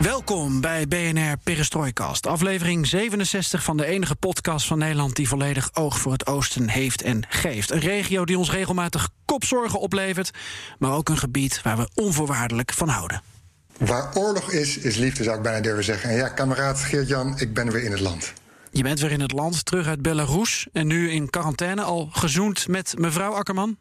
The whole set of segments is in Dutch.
Welkom bij BNR Perestroikast, aflevering 67 van de enige podcast van Nederland die volledig oog voor het oosten heeft en geeft. Een regio die ons regelmatig kopzorgen oplevert, maar ook een gebied waar we onvoorwaardelijk van houden. Waar oorlog is, is liefde, zou ik bijna durven zeggen. En ja, kameraad Geert-Jan, ik ben weer in het land. Je bent weer in het land, terug uit Belarus en nu in quarantaine, al gezoend met mevrouw Akkerman?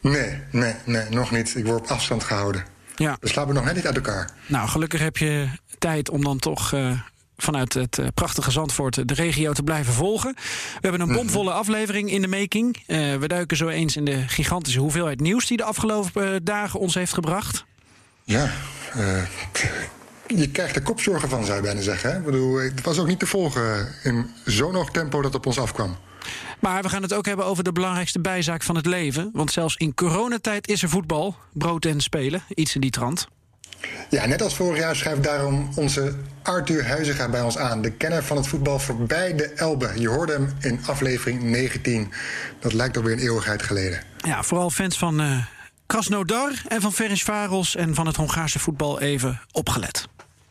Nee, nee, nee, nog niet. Ik word op afstand gehouden. Ja. We slapen nog net niet uit elkaar. Nou, gelukkig heb je tijd om dan toch uh, vanuit het uh, prachtige Zandvoort de regio te blijven volgen. We hebben een bomvolle aflevering in de making. Uh, we duiken zo eens in de gigantische hoeveelheid nieuws die de afgelopen dagen ons heeft gebracht. Ja, je krijgt er kopzorgen van, zou je bijna zeggen. Hè? Ik bedoel, het was ook niet te volgen in zo'n hoog tempo dat op ons afkwam. Maar we gaan het ook hebben over de belangrijkste bijzaak van het leven. Want zelfs in coronatijd is er voetbal, brood en spelen, iets in die trant. Ja, net als vorig jaar schrijft daarom onze Arthur Huizinga bij ons aan. De kenner van het voetbal voorbij de Elbe. Je hoorde hem in aflevering 19. Dat lijkt alweer een eeuwigheid geleden. Ja, vooral fans van uh, Krasnodar en van Ferencvaros en van het Hongaarse voetbal even opgelet.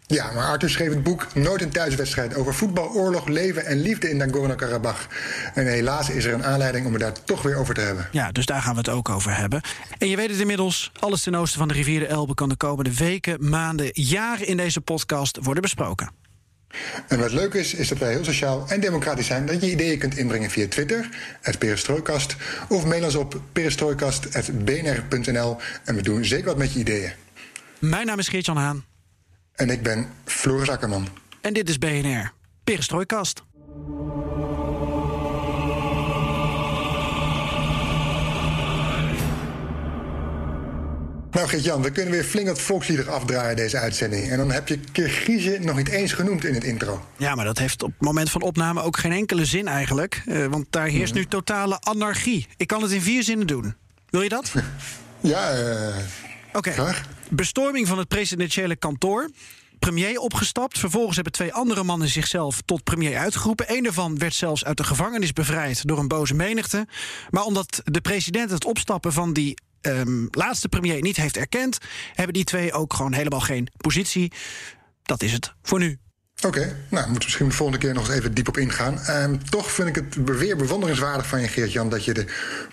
Ja, maar Arthur schreef het boek Nooit een thuiswedstrijd over voetbal, oorlog, leven en liefde in Nagorno-Karabakh. En helaas is er een aanleiding om het daar toch weer over te hebben. Ja, dus daar gaan we het ook over hebben. En je weet het inmiddels, alles ten oosten van de rivier de Elbe kan de komende weken, maanden, jaren in deze podcast worden besproken. En wat leuk is, is dat wij heel sociaal en democratisch zijn. Dat je ideeën kunt inbrengen via Twitter, het Perestrooikast. Of mail ons op perestrooikast.bnr.nl. En we doen zeker wat met je ideeën. Mijn naam is Geert-Jan Haan. En ik ben Floris Akkerman. En dit is BNR, Perestrooikast. Nou Geert-Jan, we kunnen weer flink wat volkslieder afdraaien deze uitzending. En dan heb je Kirgizië nog niet eens genoemd in het intro. Ja, maar dat heeft op het moment van opname ook geen enkele zin eigenlijk. Uh, want daar heerst mm -hmm. nu totale anarchie. Ik kan het in vier zinnen doen. Wil je dat? ja, uh, Oké. Okay. Bestorming van het presidentiële kantoor. Premier opgestapt. Vervolgens hebben twee andere mannen zichzelf tot premier uitgeroepen. Een daarvan werd zelfs uit de gevangenis bevrijd door een boze menigte. Maar omdat de president het opstappen van die um, laatste premier niet heeft erkend, hebben die twee ook gewoon helemaal geen positie. Dat is het voor nu. Oké, okay. nou moeten we misschien de volgende keer nog eens even diep op ingaan. Um, toch vind ik het weer bewonderingswaardig van je, Geert-Jan, dat je de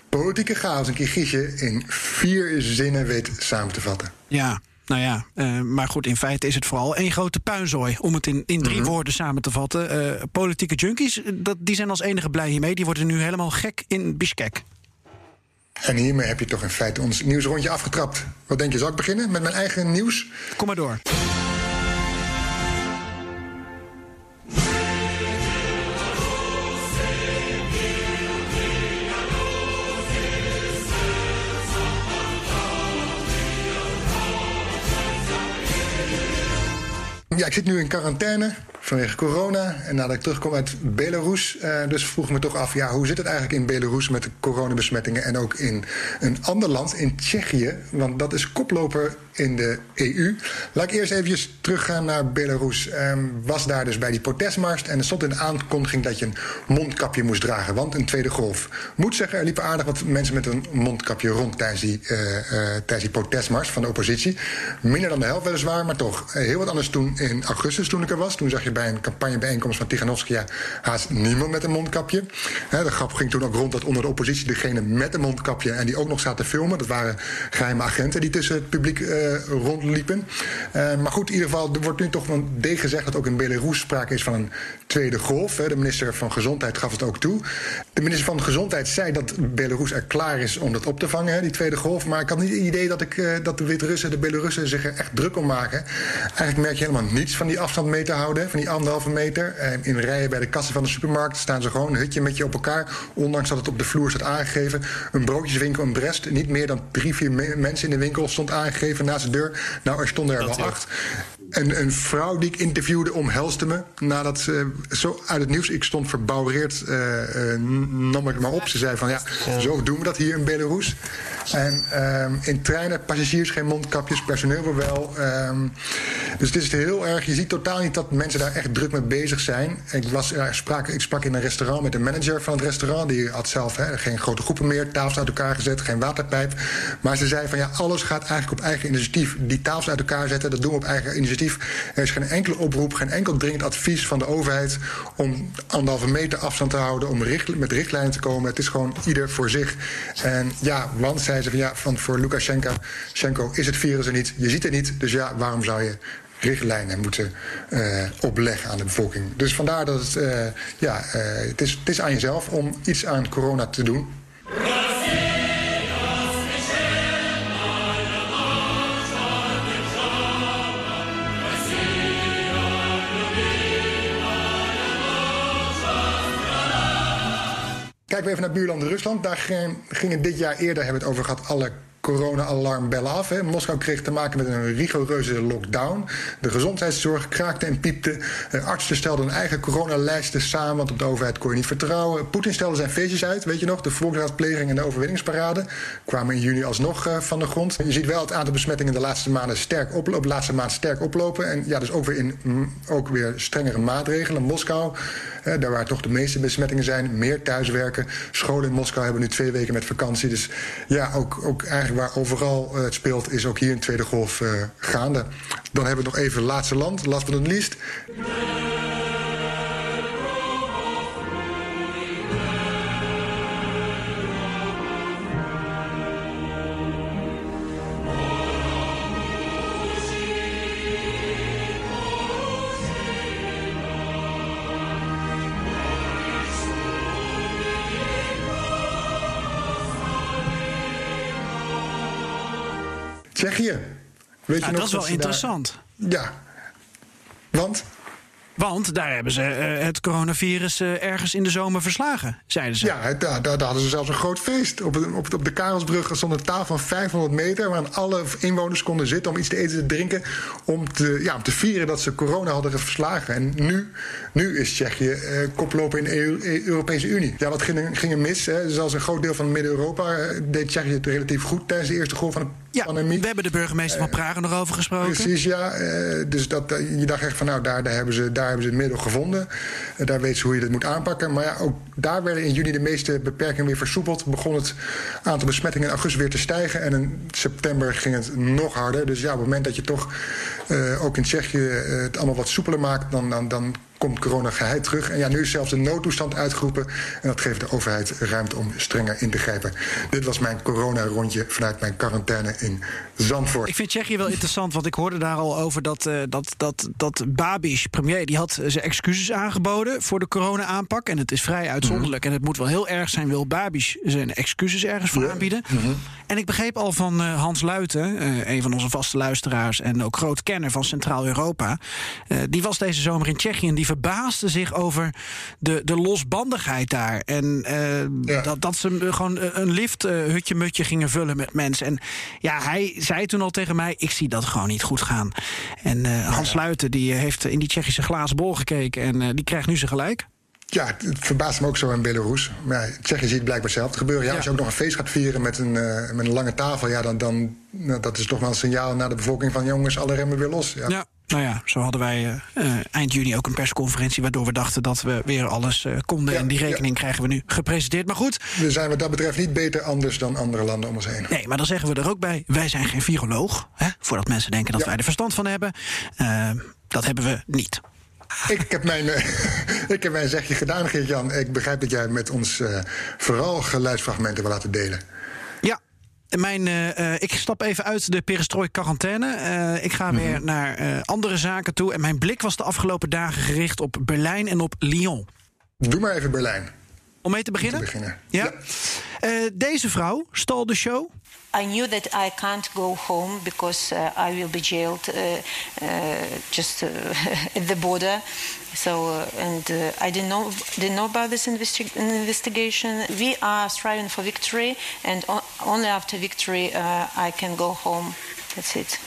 politieke chaos in Kirgizië in vier zinnen weet samen te vatten. Ja, nou ja, uh, maar goed, in feite is het vooral één grote puinzooi. Om het in, in drie mm -hmm. woorden samen te vatten. Uh, politieke junkies, dat, die zijn als enige blij hiermee. Die worden nu helemaal gek in Bishkek. En hiermee heb je toch in feite ons nieuwsrondje afgetrapt. Wat denk je, zal ik beginnen met mijn eigen nieuws? Kom maar door. Ja, ik zit nu in quarantaine vanwege corona. En nadat ik terugkom uit Belarus, uh, dus vroeg me toch af... ja, hoe zit het eigenlijk in Belarus met de coronabesmettingen... en ook in een ander land, in Tsjechië. Want dat is koploper in de EU. Laat ik eerst even teruggaan naar Belarus. Um, was daar dus bij die protestmars... en er stond in de aankondiging dat je een mondkapje moest dragen. Want een tweede golf. Moet zeggen, er liepen aardig wat mensen met een mondkapje rond... tijdens die, uh, uh, tijdens die protestmars van de oppositie. Minder dan de helft weliswaar, maar toch. heel wat anders toen in augustus, toen ik er was. Toen zag je bij een campagnebijeenkomst van Tiganovskia haast niemand met een mondkapje. De grap ging toen ook rond dat onder de oppositie degene met een mondkapje en die ook nog zaten filmen. Dat waren geheime agenten die tussen het publiek rondliepen. Uh, maar goed, in ieder geval, er wordt nu toch van D gezegd dat ook in Belarus sprake is van een tweede golf. De minister van Gezondheid gaf het ook toe. De minister van Gezondheid zei dat Belarus er klaar is om dat op te vangen, die tweede golf. Maar ik had niet het idee dat, ik, eh, dat de Wit-Russen, de Belarussen zich er echt druk om maken. Eigenlijk merk je helemaal niets van die afstand mee te houden, van die anderhalve meter. In rijen bij de kassen van de supermarkt staan ze gewoon een hutje met je op elkaar. Ondanks dat het op de vloer staat aangegeven. Een broodjeswinkel in Brest, niet meer dan drie, vier mensen in de winkel stond aangegeven naast de deur. Nou, er stonden er wel acht. En een vrouw die ik interviewde omhelste me nadat ze zo uit het nieuws, ik stond verbouwereerd, uh, uh, nam ik maar op. Ze zei van ja, zo doen we dat hier in Belarus. En um, in treinen, passagiers geen mondkapjes, personeel wel. Um, dus het is heel erg, je ziet totaal niet dat mensen daar echt druk mee bezig zijn. Ik, was, ja, sprak, ik sprak in een restaurant met de manager van het restaurant. Die had zelf hè, geen grote groepen meer, tafels uit elkaar gezet, geen waterpijp. Maar ze zei van ja, alles gaat eigenlijk op eigen initiatief. Die tafels uit elkaar zetten, dat doen we op eigen initiatief. Er is geen enkele oproep, geen enkel dringend advies van de overheid om anderhalve meter afstand te houden, om met richtlijnen te komen. Het is gewoon ieder voor zich. En ja, want zei ze van ja, van voor Lukashenko is het virus er niet. Je ziet het niet, dus ja, waarom zou je richtlijnen moeten uh, opleggen aan de bevolking. Dus vandaar dat het, uh, ja, uh, het, is, het is aan jezelf om iets aan corona te doen. Even naar buurland Rusland. Daar gingen dit jaar eerder, hebben we het over gehad, alle corona-alarmbellen af. Hè. Moskou kreeg te maken met een rigoureuze lockdown. De gezondheidszorg kraakte en piepte. artsen stelden hun eigen coronalijsten samen, want op de overheid kon je niet vertrouwen. Poetin stelde zijn feestjes uit, weet je nog? De volksraadpleging en de overwinningsparade kwamen in juni alsnog uh, van de grond. Je ziet wel het aantal besmettingen de laatste maanden sterk oplopen, de laatste maand sterk oplopen. En ja, dus ook weer in ook weer strengere maatregelen. Moskou, uh, daar waar toch de meeste besmettingen zijn, meer thuiswerken. Scholen in Moskou hebben nu twee weken met vakantie. Dus ja, ook, ook eigenlijk waar overal uh, het speelt, is ook hier in de Tweede Golf uh, gaande. Dan hebben we nog even laatste land, last but not least. Tsjechië. Weet je nog dat is wel interessant. Daar... Ja. Want? Want daar hebben ze uh, het coronavirus uh, ergens in de zomer verslagen, zeiden ze. Ja, daar, daar, hadden ze zelfs een groot feest. Op, op, op de Karelsbrug stond een tafel van 500 meter... waar alle inwoners konden zitten om iets te eten en te drinken... om te, ja, om te vieren dat ze corona hadden verslagen. En nu, nu is Tsjechië uh, koploper in de EU, Europese Unie. Ja, wat ging, ging er mis? Hè? Zelfs een groot deel van Midden-Europa deed Tsjechië het relatief goed... tijdens de eerste golf van de ja, pandemie. we hebben de burgemeester van Praag nog over gesproken. Precies, ja. dus dat, je dacht echt van, nou, daar, daar hebben ze... Daar hebben ze het middel gevonden. daar weten ze hoe je dat moet aanpakken. Maar ja, ook daar werden in juni de meeste beperkingen weer versoepeld. Begon het aantal besmettingen in augustus weer te stijgen. En in september ging het nog harder. Dus ja, op het moment dat je toch uh, ook in Tsjechië uh, het allemaal wat soepeler maakt... dan, dan, dan komt corona geheid terug. En ja, nu is zelfs de noodtoestand uitgeroepen. En dat geeft de overheid ruimte om strenger in te grijpen. Dit was mijn corona-rondje vanuit mijn quarantaine in Zandvoort. Ik vind Tsjechië wel interessant, want ik hoorde daar al over dat, uh, dat, dat, dat Babiš, premier, die had zijn excuses aangeboden voor de corona-aanpak. En het is vrij uitzonderlijk. Mm -hmm. En het moet wel heel erg zijn, wil Babiš zijn excuses ergens voor ja. aanbieden. Mm -hmm. En ik begreep al van uh, Hans Luiten, uh, een van onze vaste luisteraars en ook groot kenner van Centraal-Europa. die was deze zomer in Tsjechië en die verbaasde zich over de, de losbandigheid daar. En ja. dat, dat ze gewoon een lifthutje-mutje gingen vullen met mensen. En ja, hij zei toen al tegen mij: ik zie dat gewoon niet goed gaan. En uh, Hans. Luiten die heeft in die Tsjechische glazen bol gekeken en uh, die krijgt nu zijn gelijk. Ja, het verbaast me ook zo in Belarus. Maar ja, Tsjechië ziet blijkbaar zelf te gebeuren. Ja, ja, Als je ook nog een feest gaat vieren met een, uh, met een lange tafel... Ja, dan, dan nou, dat is toch wel een signaal naar de bevolking van... jongens, alle remmen weer los. Ja, ja nou ja, zo hadden wij uh, eind juni ook een persconferentie... waardoor we dachten dat we weer alles uh, konden. en die rekening krijgen we nu gepresenteerd. Maar goed... We zijn wat dat betreft niet beter anders dan andere landen om ons heen. Nee, maar dan zeggen we er ook bij... wij zijn geen viroloog, hè, voordat mensen denken dat wij er verstand van hebben. Uh, dat hebben we niet. Ik heb, mijn, ik heb mijn zegje gedaan, Geert-Jan. Ik begrijp dat jij met ons vooral geluidsfragmenten wil laten delen. Mijn, uh, ik stap even uit de perestrooi-quarantaine. Uh, ik ga mm -hmm. weer naar uh, andere zaken toe. En mijn blik was de afgelopen dagen gericht op Berlijn en op Lyon. Doe maar even Berlijn. Om mee te beginnen? Te beginnen. Ja. ja. deze vrouw stal de show. I knew that I can't go home because uh, I will be jailed uh, uh, just at the border. So, and I didn't know didn't know about this investi investigation. We are striving for victory, and only after victory I can go home. That's it.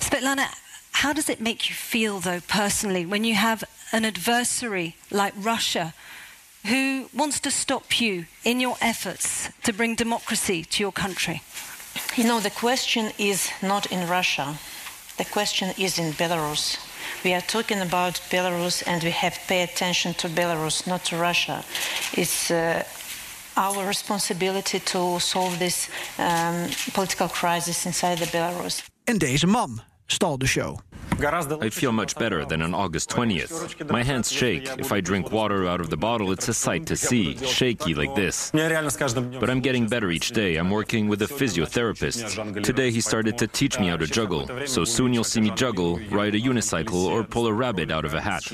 Svetlana, how does it make you feel, though, personally, when you have an adversary like Russia? Who wants to stop you in your efforts to bring democracy to your country? You know, the question is not in Russia. The question is in Belarus. We are talking about Belarus and we have to pay attention to Belarus, not to Russia. It's uh, our responsibility to solve this um, political crisis inside the Belarus. En deze man stal the show. I feel much better than on August 20th. My hands shake. If I drink water out of the bottle, it's a sight to see, shaky like this. But I'm getting better each day. I'm working with a physiotherapist. Today he started to teach me how to juggle. So soon you'll see me juggle, ride a unicycle, or pull a rabbit out of a hat.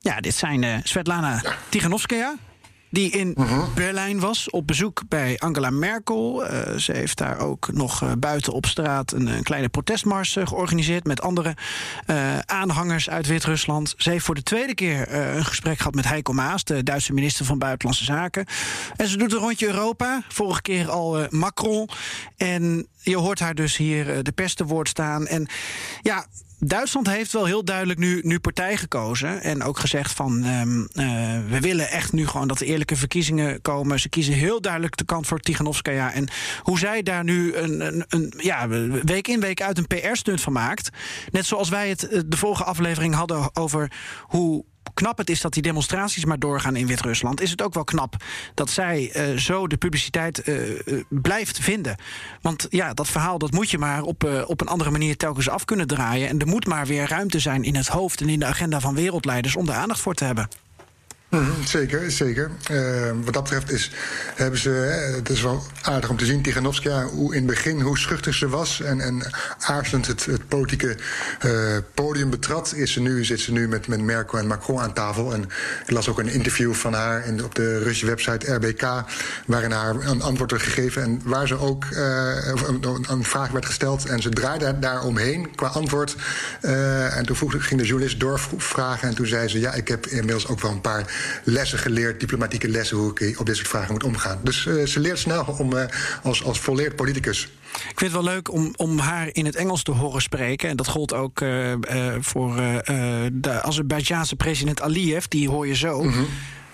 Ja, dit zijn uh, Svetlana Tiganovskaya, die in. Berlijn was op bezoek bij Angela Merkel. Uh, ze heeft daar ook nog uh, buiten op straat een, een kleine protestmars uh, georganiseerd met andere aanhangers uit Wit-Rusland. Ze heeft voor de tweede keer een gesprek gehad met Heiko Maas, de Duitse minister van Buitenlandse Zaken. En ze doet een rondje Europa. Vorige keer al Macron. En je hoort haar dus hier de te woord staan. En ja, Duitsland heeft wel heel duidelijk nu, nu partij gekozen. En ook gezegd van um, we willen echt nu gewoon dat er eerlijke verkiezingen komen. Ze kiezen heel duidelijk de kant voor Tiganovskaya. En hoe zij daar nu een, een, een ja, week in week uit een PR-stunt van maakt. Net zoals wij het de vorige aflevering hadden over hoe knap het is dat die demonstraties maar doorgaan in Wit-Rusland, is het ook wel knap dat zij uh, zo de publiciteit uh, uh, blijft vinden. Want ja, dat verhaal dat moet je maar op, op een andere manier telkens af kunnen draaien. En er moet maar weer ruimte zijn in het hoofd en in de agenda van wereldleiders om daar aandacht voor te hebben. Mm, zeker, zeker. Uh, wat dat betreft is, hebben ze, het is wel aardig om te zien, Tiganovskia, hoe in het begin, hoe schuchter ze was en, en aarzelend het, het politieke uh, podium betrad, is ze nu, zit ze nu met, met Merkel en Macron aan tafel. En ik las ook een interview van haar in, op de Russische website RBK, waarin haar een antwoord werd gegeven en waar ze ook uh, een, een, vraag werd gesteld en ze draaide daar omheen qua antwoord. en toen vroeg, ging de journalist doorvragen en toen zei ze, ja, ik heb inmiddels ook wel een paar lessen geleerd, diplomatieke lessen, hoe ik op dit soort vragen moet omgaan. Dus uh, ze leert snel om, uh, als, als volleerd politicus. Ik vind het wel leuk om, om haar in het Engels te horen spreken. En dat gold ook uh, voor de Azerbeidzjaanse president Aliyev. Die hoor je zo. Mm -hmm.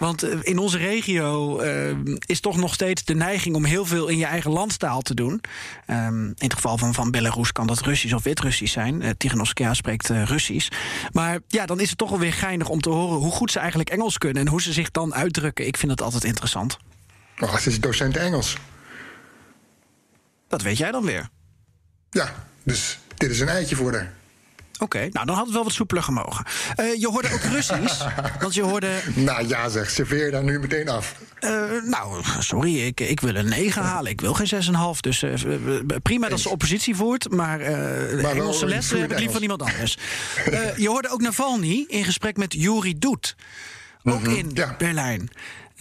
Want in onze regio uh, is toch nog steeds de neiging om heel veel in je eigen landstaal te doen. Um, in het geval van, van Belarus kan dat Russisch of Wit-Russisch zijn. Uh, Tiganovskaya spreekt uh, Russisch. Maar ja, dan is het toch wel weer geinig om te horen hoe goed ze eigenlijk Engels kunnen en hoe ze zich dan uitdrukken. Ik vind dat altijd interessant. Oh, ze is docent Engels. Dat weet jij dan weer. Ja, dus dit is een eitje voor haar. Oké, okay, nou dan had het wel wat soepeler gemogen. Uh, je hoorde ook Russisch, want je hoorde... Nou ja zeg, serveer daar nu meteen af. Uh, nou, sorry, ik, ik wil een 9 halen. Ik wil geen 6,5. Dus uh, prima dat ze oppositie voert, maar, maar Engelse les heb ik liever van iemand anders. je hoorde ook Navalny in gesprek met Juri Doet. Ook mm -hmm, in ja. Berlijn.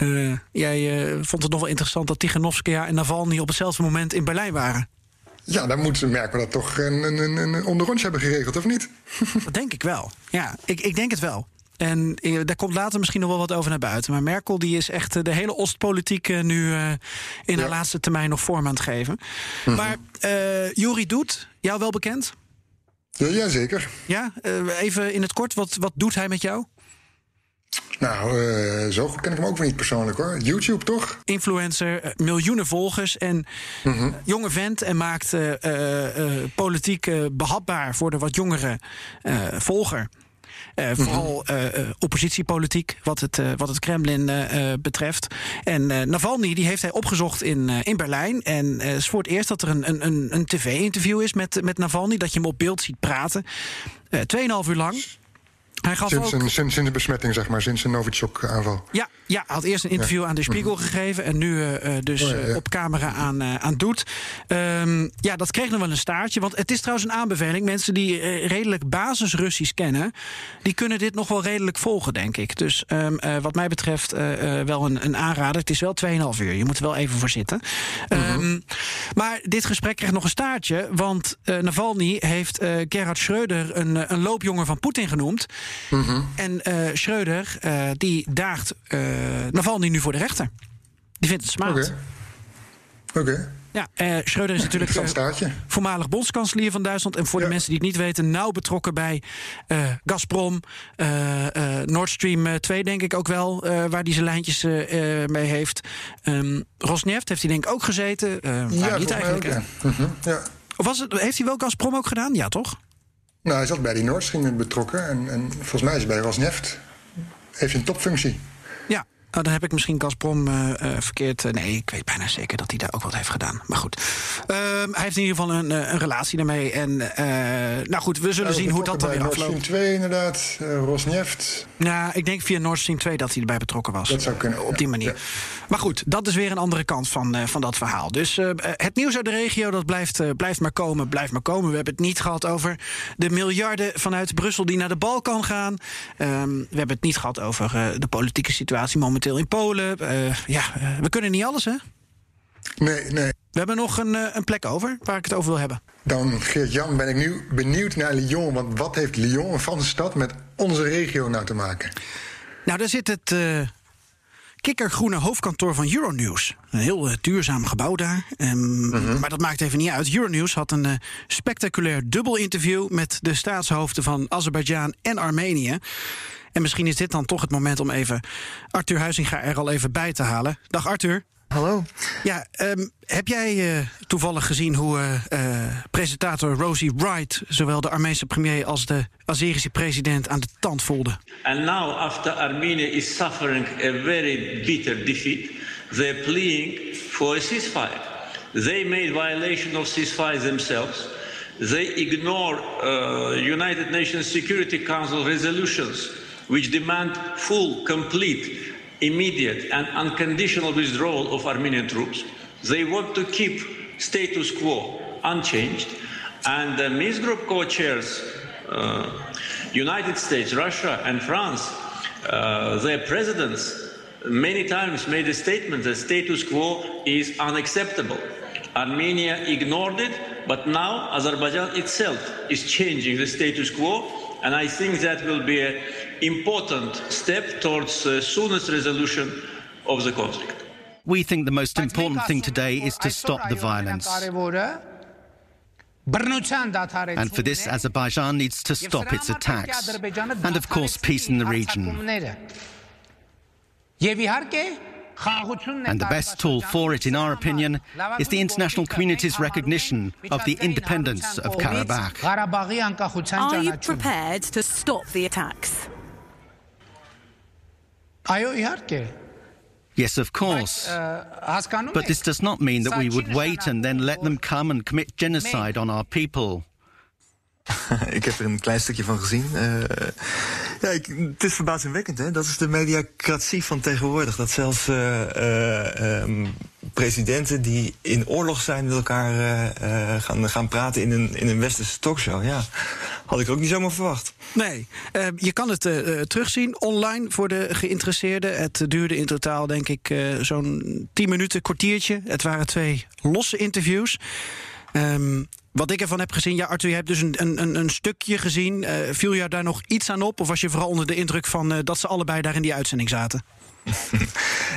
Uh, jij uh, vond het nog wel interessant dat Tiganovskaya en Navalny op hetzelfde moment in Berlijn waren. Ja, dan moeten ze merken dat toch een, een, een onderrondje hebben geregeld, of niet? Dat denk ik wel. Ja, ik, ik denk het wel. En daar komt later misschien nog wel wat over naar buiten. Maar Merkel die is echt de hele Oostpolitiek nu uh, in ja. haar laatste termijn nog vorm aan het geven. Mm -hmm. Maar uh, Juri Doet, jou wel bekend? Ja, jazeker. Ja, uh, even in het kort, wat, wat doet hij met jou? Nou, uh, zo goed ken ik hem ook weer niet persoonlijk hoor. YouTube toch? Influencer, miljoenen volgers en mm -hmm. jonge vent en maakt uh, uh, politiek behapbaar voor de wat jongere volger. Uh, vooral uh, oppositiepolitiek, wat het, wat het Kremlin betreft. En Navalny die heeft hij opgezocht in, in Berlijn. En het is voor het eerst dat er een, een, een tv-interview is met, met Navalny. Dat je hem op beeld ziet praten. Tweeënhalf uur lang. Hij gaf sinds, ook... een, sinds, sinds de besmetting, zeg maar, sinds een Novichok-aanval. Ja, ja, hij had eerst een interview aan de Spiegel gegeven en nu eh, eh, dus Oh, ja, ja. eh, op camera aan, aan doet. Ehm, ja, dat kreeg nog wel een staartje. Want het is trouwens een aanbeveling. Mensen die redelijk basis Russisch kennen, die kunnen dit nog wel redelijk volgen, denk ik. Dus ehm, eh, wat mij betreft wel een, een aanrader. Het is wel 2,5 uur. Je moet er wel even voor zitten. Ehm, maar dit gesprek kreeg nog een staartje. Want Navalny heeft Gerhard Schreuder een, een loopjongen van Poetin genoemd. En eh Schreuder eh, die daagt eh Navalny nu voor de rechter. Die vindt het smaad. Oké. Oké. Ja, eh Schreuder is natuurlijk voormalig bondskanselier van Duitsland. En voor de mensen die het niet weten, nauw betrokken bij Gazprom, Nord Stream eh, 2, denk ik ook wel, waar hij zijn lijntjes mee heeft. Ehm Rosneft heeft hij denk ik ook gezeten. Eh, maar Ja, niet eigenlijk. ook, hè? ja. Mhm, ja. Of was het, heeft hij wel Gazprom ook gedaan? Ja, toch? Nou, hij zat bij die Nord betrokken. En, en volgens mij is hij bij Rosneft. Heeft een topfunctie. Ja. Nou, dan heb ik misschien Gazprom eh, eh, verkeerd. eh, nee, ik weet bijna zeker dat hij daar ook wat heeft gedaan. Maar goed. Ehm, hij heeft in ieder geval een, een relatie daarmee. En nou goed, we zullen zien hoe dat dan weer bij Nord Stream afloopt. 2 inderdaad. Rosneft. Nou, ik denk via Nord Stream 2 dat hij erbij betrokken was. Dat zou kunnen, Op die manier. Ja. Maar goed, dat is weer een andere kant van, van dat verhaal. Dus het nieuws uit de regio, dat blijft, blijft maar komen, blijft maar komen. We hebben het niet gehad over de miljarden vanuit Brussel die naar de Balkan gaan. Ehm, we hebben het niet gehad over de politieke situatie momenteel in Polen. Eh, ja, eh, we kunnen niet alles, hè? Nee, nee. We hebben nog een, eh, een plek over waar ik het over wil hebben. Dan, Geert-Jan, ben ik nu benieuwd naar Lyon. Want wat heeft Lyon, een Franse stad, met onze regio nou te maken? Nou, daar zit het kikkergroene hoofdkantoor van Euronews. Een heel duurzaam gebouw daar. Ehm, Maar dat maakt even niet uit. Euronews had een spectaculair dubbel interview... met de staatshoofden van Azerbeidzjan en Armenië. En misschien is dit dan toch het moment om even Arthur Huizinga er al even bij te halen. Dag Arthur. Hallo. Ja, ehm, heb jij eh, toevallig gezien hoe eh, eh, presentator Rosie Wright... zowel de Armeense premier als de Azerische president aan de tand voelde? And now, after Armenia is suffering a very bitter defeat, they're pleading for a ceasefire. They made violation of ceasefire themselves. They ignore uh, United Nations Security Council resolutions, which demand full, complete, immediate, and unconditional withdrawal of Armenian troops. They want to keep status quo unchanged, and the Minsk Group co-chairs uh, United States, Russia, and France, uh, their presidents many times made a statement that status quo is unacceptable. Armenia ignored it, but now Azerbaijan itself is changing the status quo, and I think that will be an important step towards the soonest resolution of the conflict. We think the most important thing today is to stop the violence. And for this, Azerbaijan needs to stop its attacks. And of course, peace in the region. And the best tool for it, in our opinion, is the international community's recognition of the independence of Karabakh. Are you prepared to stop the attacks? Yes, of course. But this does not mean that we would wait and then let them come and commit genocide on our people. ik heb er een klein stukje van gezien. Uh, ja, het is verbazingwekkend, hè? Dat is de mediacratie van tegenwoordig. Dat zelfs uh, uh, um, presidenten die in oorlog zijn met elkaar gaan, gaan praten in een, in een westerse talkshow. Ja, had ik ook niet zomaar verwacht. Nee, je kan het terugzien online voor de geïnteresseerden. Het duurde in totaal, denk ik, zo'n 10 minuten, kwartiertje. Het waren twee losse interviews. Um, wat ik ervan heb gezien, ja, Arthur, je hebt dus een, een, een stukje gezien. Uh, viel jou daar nog iets aan op? Of was je vooral onder de indruk van uh, dat ze allebei daar in die uitzending zaten?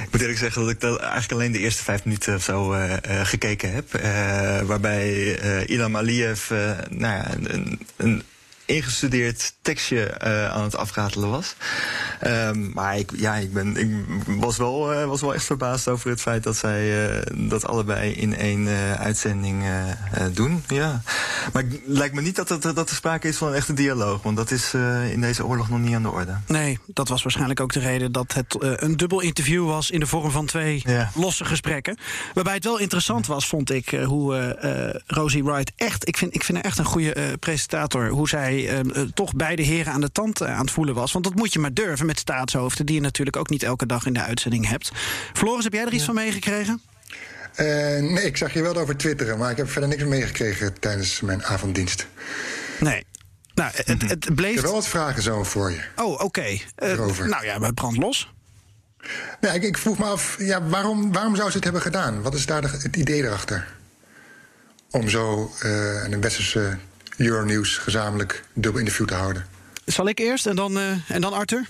ik moet eerlijk zeggen dat ik eigenlijk alleen de eerste vijf minuten of zo uh, gekeken heb. waarbij Ilham Aliyev nou ja, een ingestudeerd tekstje uh, aan het afratelen was. Um, maar ik, ja, ik, ben, ik was, wel, uh, was wel echt verbaasd over het feit dat zij uh, dat allebei in één uitzending doen. Ja. Maar het lijkt me niet dat, het, dat er sprake is van een echte dialoog. Want dat is in deze oorlog nog niet aan de orde. Nee, dat was waarschijnlijk ook de reden dat het een dubbel interview was in de vorm van twee ja. losse gesprekken. Waarbij het wel interessant was, vond ik, hoe Rosie Wright echt. Ik vind, ik vind haar echt een goede presentator. Hoe zij hij toch beide heren aan de tand aan het voelen was. Want dat moet je maar durven met staatshoofden, die je natuurlijk ook niet elke dag in de uitzending hebt. Floris, heb jij er iets van meegekregen? nee, ik zag je wel over twitteren, maar ik heb verder niks meegekregen tijdens mijn avonddienst. Nee. Nou, het, het bleef... Ik heb wel wat vragen zo voor je. Oh, oké. nou ja, brand los. Nou, ik, ik, vroeg me af, ja, waarom, waarom zou ze het hebben gedaan? Wat is daar het idee erachter? Om zo uh, een westerse Euronews gezamenlijk dubbel interview te houden. Zal ik eerst en dan, uh, en dan Arthur?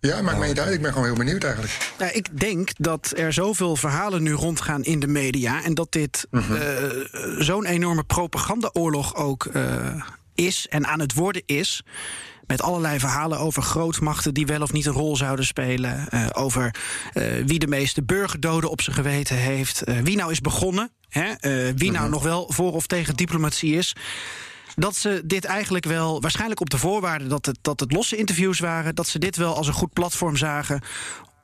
Ja, maakt mij niet uit. Ik ben gewoon heel benieuwd eigenlijk. Ik denk dat er zoveel verhalen nu rondgaan in de media... en dat dit uh, zo'n enorme propagandaoorlog ook uh, is en aan het worden is met allerlei verhalen over grootmachten die wel of niet een rol zouden spelen. Uh, over wie de meeste burgerdoden op zijn geweten heeft. Wie nou is begonnen. Hè? wie nou mhm. nog wel voor of tegen diplomatie is. Dat ze dit eigenlijk wel, waarschijnlijk op de voorwaarde dat het, dat het losse interviews waren, dat ze dit wel als een goed platform zagen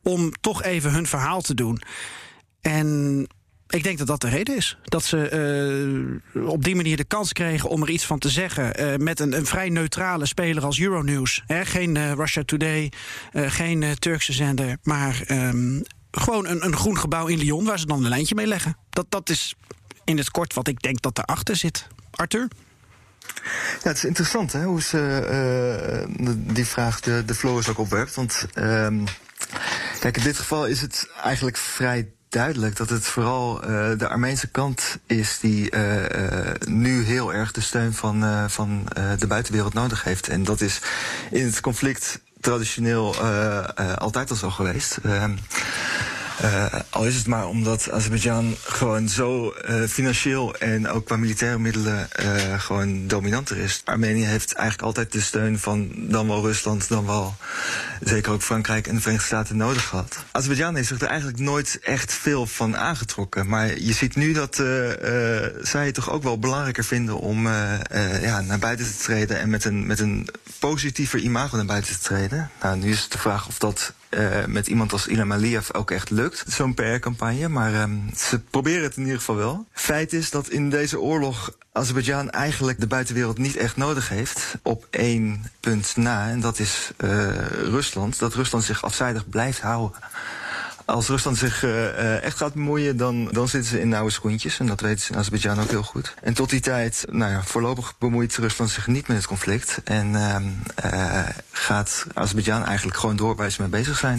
om toch even hun verhaal te doen. En ik denk dat dat de reden is. Dat ze uh, op die manier de kans kregen om er iets van te zeggen. Uh, met een, een, vrij neutrale speler als Euronews. Hè? Geen uh, Russia Today, geen Turkse zender. Maar um, gewoon een, een groen gebouw in Lyon waar ze dan een lijntje mee leggen. Dat, dat is in het kort wat ik denk dat erachter zit. Arthur? Ja, het is interessant hè, hoe ze die vraag de, de Floris ook opwerpt. Want um, kijk, in dit geval is het eigenlijk vrij duidelijk dat het vooral uh, de Armeense kant is die nu heel erg de steun van, van de buitenwereld nodig heeft. En dat is in het conflict traditioneel altijd al zo geweest. Uh, al is het maar omdat Azerbeidzjan gewoon zo uh, financieel en ook qua militaire middelen uh, gewoon dominanter is. Armenië heeft eigenlijk altijd de steun van dan wel Rusland, dan wel zeker ook Frankrijk en de Verenigde Staten nodig gehad. Azerbeidzjan heeft zich er eigenlijk nooit echt veel van aangetrokken. Maar je ziet nu dat zij het toch ook wel belangrijker vinden om ja, naar buiten te treden en met een, met een positiever imago naar buiten te treden. Nou, nu is het de vraag of dat uh, met iemand als Ilham Aliyev ook echt lukt. Zo'n PR-campagne, maar um, ze proberen het in ieder geval wel. Feit is dat in deze oorlog Azerbeidzjan eigenlijk de buitenwereld niet echt nodig heeft. Op één punt na, en dat is uh, Rusland. Dat Rusland zich afzijdig blijft houden. Als Rusland zich uh, echt gaat bemoeien, dan, dan zitten ze in nauwe schoentjes. En dat in Azerbeidzjan ook heel goed. En tot die tijd, nou ja, voorlopig bemoeit Rusland zich niet met het conflict. En uh, gaat Azerbeidzjan eigenlijk gewoon door waar ze mee bezig zijn.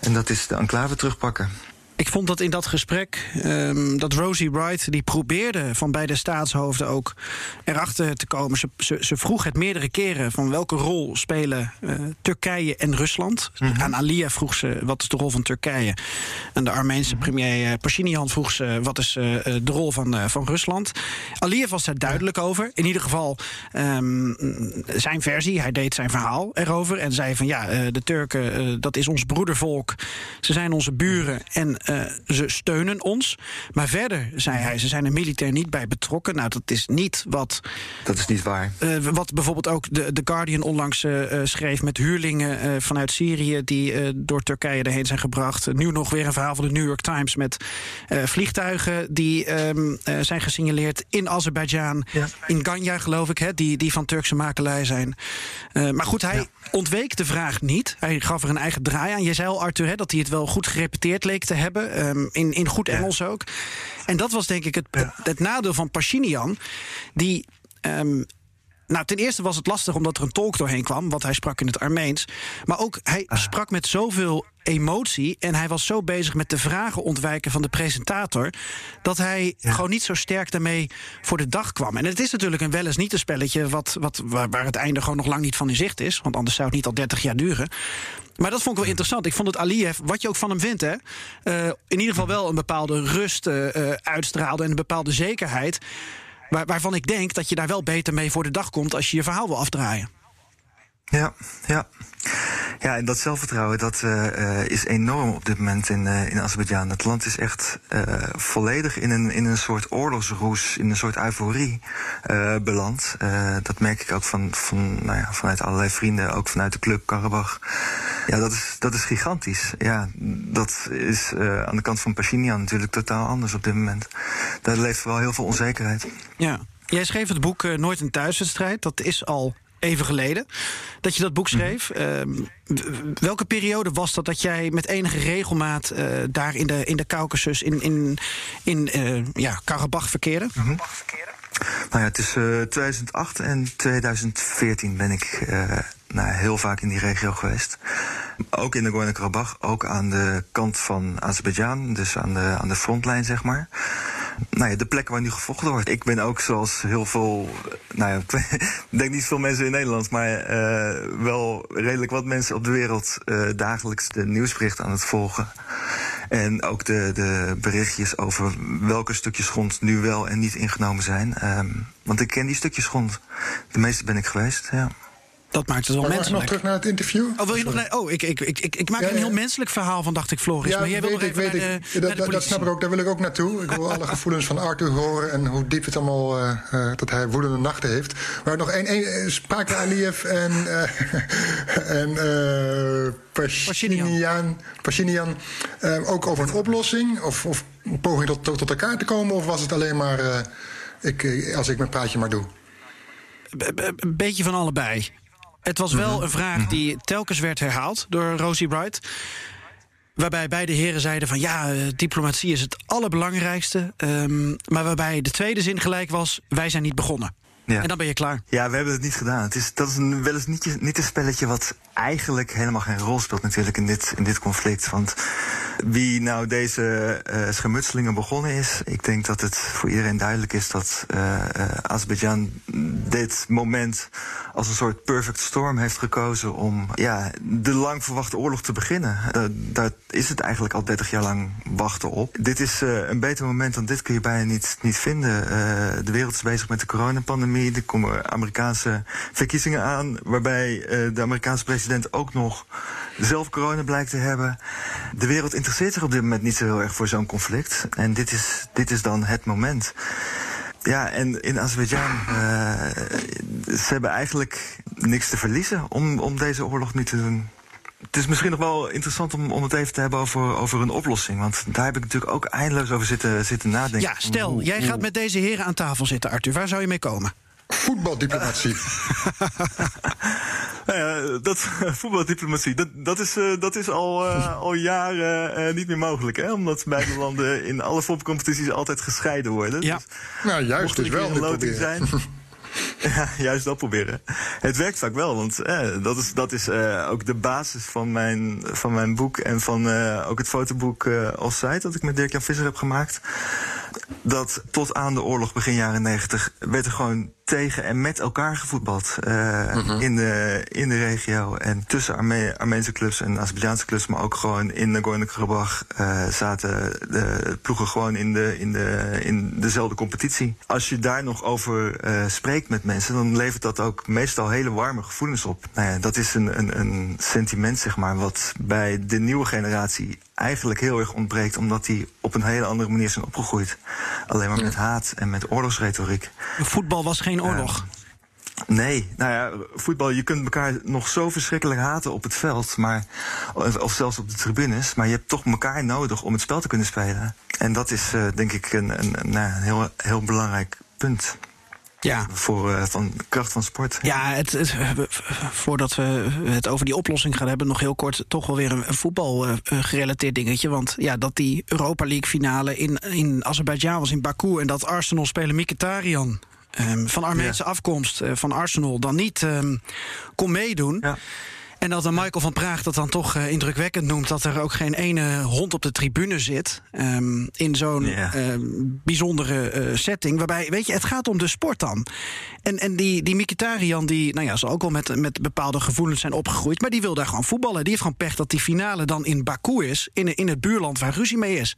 En dat is de enclave terugpakken. Ik vond dat in dat gesprek um, dat Rosie Wright die probeerde van beide staatshoofden ook erachter te komen. Ze, ze, ze vroeg het meerdere keren van welke rol spelen uh, Turkije en Rusland. Mm -hmm. Aan Aliyev vroeg ze wat is de rol van Turkije. En de Armeense mhm. premier uh, Pashinyan vroeg ze wat is uh, de rol van, van Rusland. Aliyev was daar duidelijk over. In ieder geval um, zijn versie. Hij deed zijn verhaal erover en zei van ja, de Turken dat is ons broedervolk. Ze zijn onze buren en uh, ze steunen ons. Maar verder, zei hij, ze zijn er militair niet bij betrokken. Nou, dat is niet wat... Dat is niet waar. Uh, wat bijvoorbeeld ook The, The Guardian onlangs uh, schreef... met huurlingen vanuit Syrië die door Turkije erheen zijn gebracht. Nu nog weer een verhaal van de New York Times... met vliegtuigen die um, zijn gesignaleerd in Azerbeidzjan. Ja. In Ganya, geloof ik, hè, die, die van Turkse makelij zijn. maar goed, hij ja. ontweek de vraag niet. Hij gaf er een eigen draai aan. Je zei al, Arthur, hè, dat hij het wel goed gerepeteerd leek te hebben. Um, in, in goed Engels ook. En dat was denk ik het, het, het nadeel van Pachinian. Die. Um, nou, ten eerste was het lastig omdat er een tolk doorheen kwam, want hij sprak in het Armeens. Maar ook hij ah. sprak met zoveel emotie en hij was zo bezig met de vragen ontwijken van de presentator dat hij ja. gewoon niet zo sterk daarmee voor de dag kwam. En het is natuurlijk een wel eens niet een spelletje wat, wat, waar het einde gewoon nog lang niet van in zicht is, want anders zou het niet al 30 jaar duren. Maar dat vond ik wel interessant. Ik vond het Aliyev, wat je ook van hem vindt, hè, uh, in ieder geval wel een bepaalde rust uh, uitstraalde en een bepaalde zekerheid. Waar, waarvan ik denk dat je daar wel beter mee voor de dag komt als je je verhaal wil afdraaien. Ja, ja. Ja, en dat zelfvertrouwen dat uh, is enorm op dit moment in, uh, in Azerbeidzjan. Het land is echt volledig in een, in een soort oorlogsroes, in een soort euforie beland. dat merk ik ook van, van, nou ja, vanuit allerlei vrienden, ook vanuit de club Karabach. Ja, dat is, dat is gigantisch. Ja, dat is aan de kant van Pashinyan natuurlijk totaal anders op dit moment. Daar leeft wel heel veel onzekerheid. Ja. Jij schreef het boek Nooit een thuiswedstrijd. Dat is al even geleden dat je dat boek schreef. Ehm, welke periode was dat dat jij met enige regelmaat uh, daar in de, in de Caucasus, in, in, in uh, ja, Karabach verkeerde? Mm -hmm. Nou ja, tussen 2008 en 2014 ben ik nou, heel vaak in die regio geweest. Ook in de Nagorno-Karabakh, ook aan de kant van Azerbeidzjan, dus aan de, aan de frontlijn, zeg maar. Nou ja, de plekken waar nu gevochten wordt. Ik ben ook zoals heel veel, nou ja, ik denk niet veel mensen in Nederland, maar uh, wel redelijk wat mensen op de wereld uh, dagelijks de nieuwsberichten aan het volgen. En ook de, de berichtjes over welke stukjes grond nu wel en niet ingenomen zijn. Um, want ik ken die stukjes grond. De meeste ben ik geweest, ja. Dat maakt het wel maar menselijk. nog terug naar het interview? Oh, wil je nog, oh ik, ik, ik, ik, maak een heel menselijk verhaal van, dacht ik, Floris. Ja, maar jij wil nog even naar. De, dat, snap ik ook, daar wil ik ook naartoe. Ik wil alle gevoelens van Arthur horen en hoe diep het allemaal, uh, uh, dat hij woedende nachten heeft. Maar nog één, één spraken Aliyev en, en Pashinian, Pashinian ook over een oplossing? Of, of een poging tot, tot, tot elkaar te komen? Of was het alleen maar, ik, als ik mijn praatje maar doe? Een beetje van allebei. Het was wel Mhm. een vraag die telkens werd herhaald door Rosie Bright. Waarbij beide heren zeiden van ja, eh, diplomatie is het allerbelangrijkste. Um, maar waarbij de tweede zin gelijk was, wij zijn niet begonnen. Ja. En dan ben je klaar. Ja, we hebben het niet gedaan. Het is, dat is een, wel eens niet, niet een spelletje wat eigenlijk helemaal geen rol speelt natuurlijk in dit, in dit conflict. Want wie nou deze uh, schermutselingen begonnen is, ik denk dat het voor iedereen duidelijk is dat uh, Azerbeidzjan dit moment als een soort perfect storm heeft gekozen om ja, de lang verwachte oorlog te beginnen. Uh, daar is het eigenlijk al 30 jaar lang wachten op. Dit is een beter moment dan dit kun je bijna niet, niet vinden. De wereld is bezig met de coronapandemie. Er komen Amerikaanse verkiezingen aan, waarbij de Amerikaanse president ook nog zelf corona blijkt te hebben. De wereld interesseert zich op dit moment niet zo heel erg voor zo'n conflict. En dit is, dit is dan het moment. Ja, en in Azerbeidzjan, uh, ze hebben eigenlijk niks te verliezen om, om deze oorlog nu te doen. Het is misschien nog wel interessant om, om het even te hebben over, over een oplossing. Want daar heb ik natuurlijk ook eindeloos over zitten, zitten nadenken. Ja, stel, hoe, jij hoe... gaat met deze heren aan tafel zitten, Arthur. Waar zou je mee komen? Voetbaldiplomatie. Nou ja, dat, voetbaldiplomatie, dat, dat, is, uh, dat is al, uh, al jaren uh, niet meer mogelijk. Hè? Omdat beide landen in alle voetbalcompetities altijd gescheiden worden. Ja. Dus, nou, juist dus wel. Een loting zijn. Ja, juist dat proberen. Het werkt vaak wel, want eh, dat is, dat is uh, ook de basis van mijn, van mijn boek en van uh, ook het fotoboek uh, Offside dat ik met Dirk-Jan Visser heb gemaakt. Dat tot aan de oorlog begin jaren negentig werd er gewoon tegen en met elkaar gevoetbald uh, mm -hmm. in, de, in de regio. En tussen Arme Armeense clubs en Azerbeidzjaanse clubs, maar ook gewoon in Nagorno-Karabakh uh, zaten de ploegen gewoon in, de, in, de, in dezelfde competitie. Als je daar nog over uh, spreekt met mensen, dan levert dat ook meestal hele warme gevoelens op. Nou ja, dat is een, een, een sentiment, zeg maar, wat bij de nieuwe generatie eigenlijk heel erg ontbreekt, omdat die op een hele andere manier zijn opgegroeid. Alleen maar met haat en met oorlogsretoriek. Voetbal was geen oorlog. Uh, nee, nou ja, voetbal, je kunt elkaar nog zo verschrikkelijk haten op het veld, maar, of zelfs op de tribunes, maar je hebt toch elkaar nodig om het spel te kunnen spelen. En dat is uh, denk ik een, een, een, een heel, heel belangrijk punt. Ja. Voor uh, van kracht van sport. Ja, het, het, voordat we het over die oplossing gaan hebben, nog heel kort toch wel weer een, een voetbal uh, gerelateerd dingetje. Want ja, dat die Europa League finale in, in Azerbeidzjan was, in Baku, en dat Arsenal spelen Mkhitaryan. Um, van Armeense ja. afkomst uh, van Arsenal dan niet um, kon meedoen. Ja. En dat dan Michael van Praag dat dan toch uh, indrukwekkend noemt... dat er ook geen ene hond op de tribune zit um, in zo'n uh, bijzondere uh, setting. Waarbij, weet je, het gaat om de sport dan. En, en die, die Mkhitaryan, die nou ja, zal ook wel met, met bepaalde gevoelens zijn opgegroeid... maar die wil daar gewoon voetballen. Die heeft gewoon pech dat die finale dan in Baku is... in, in het buurland waar ruzie mee is.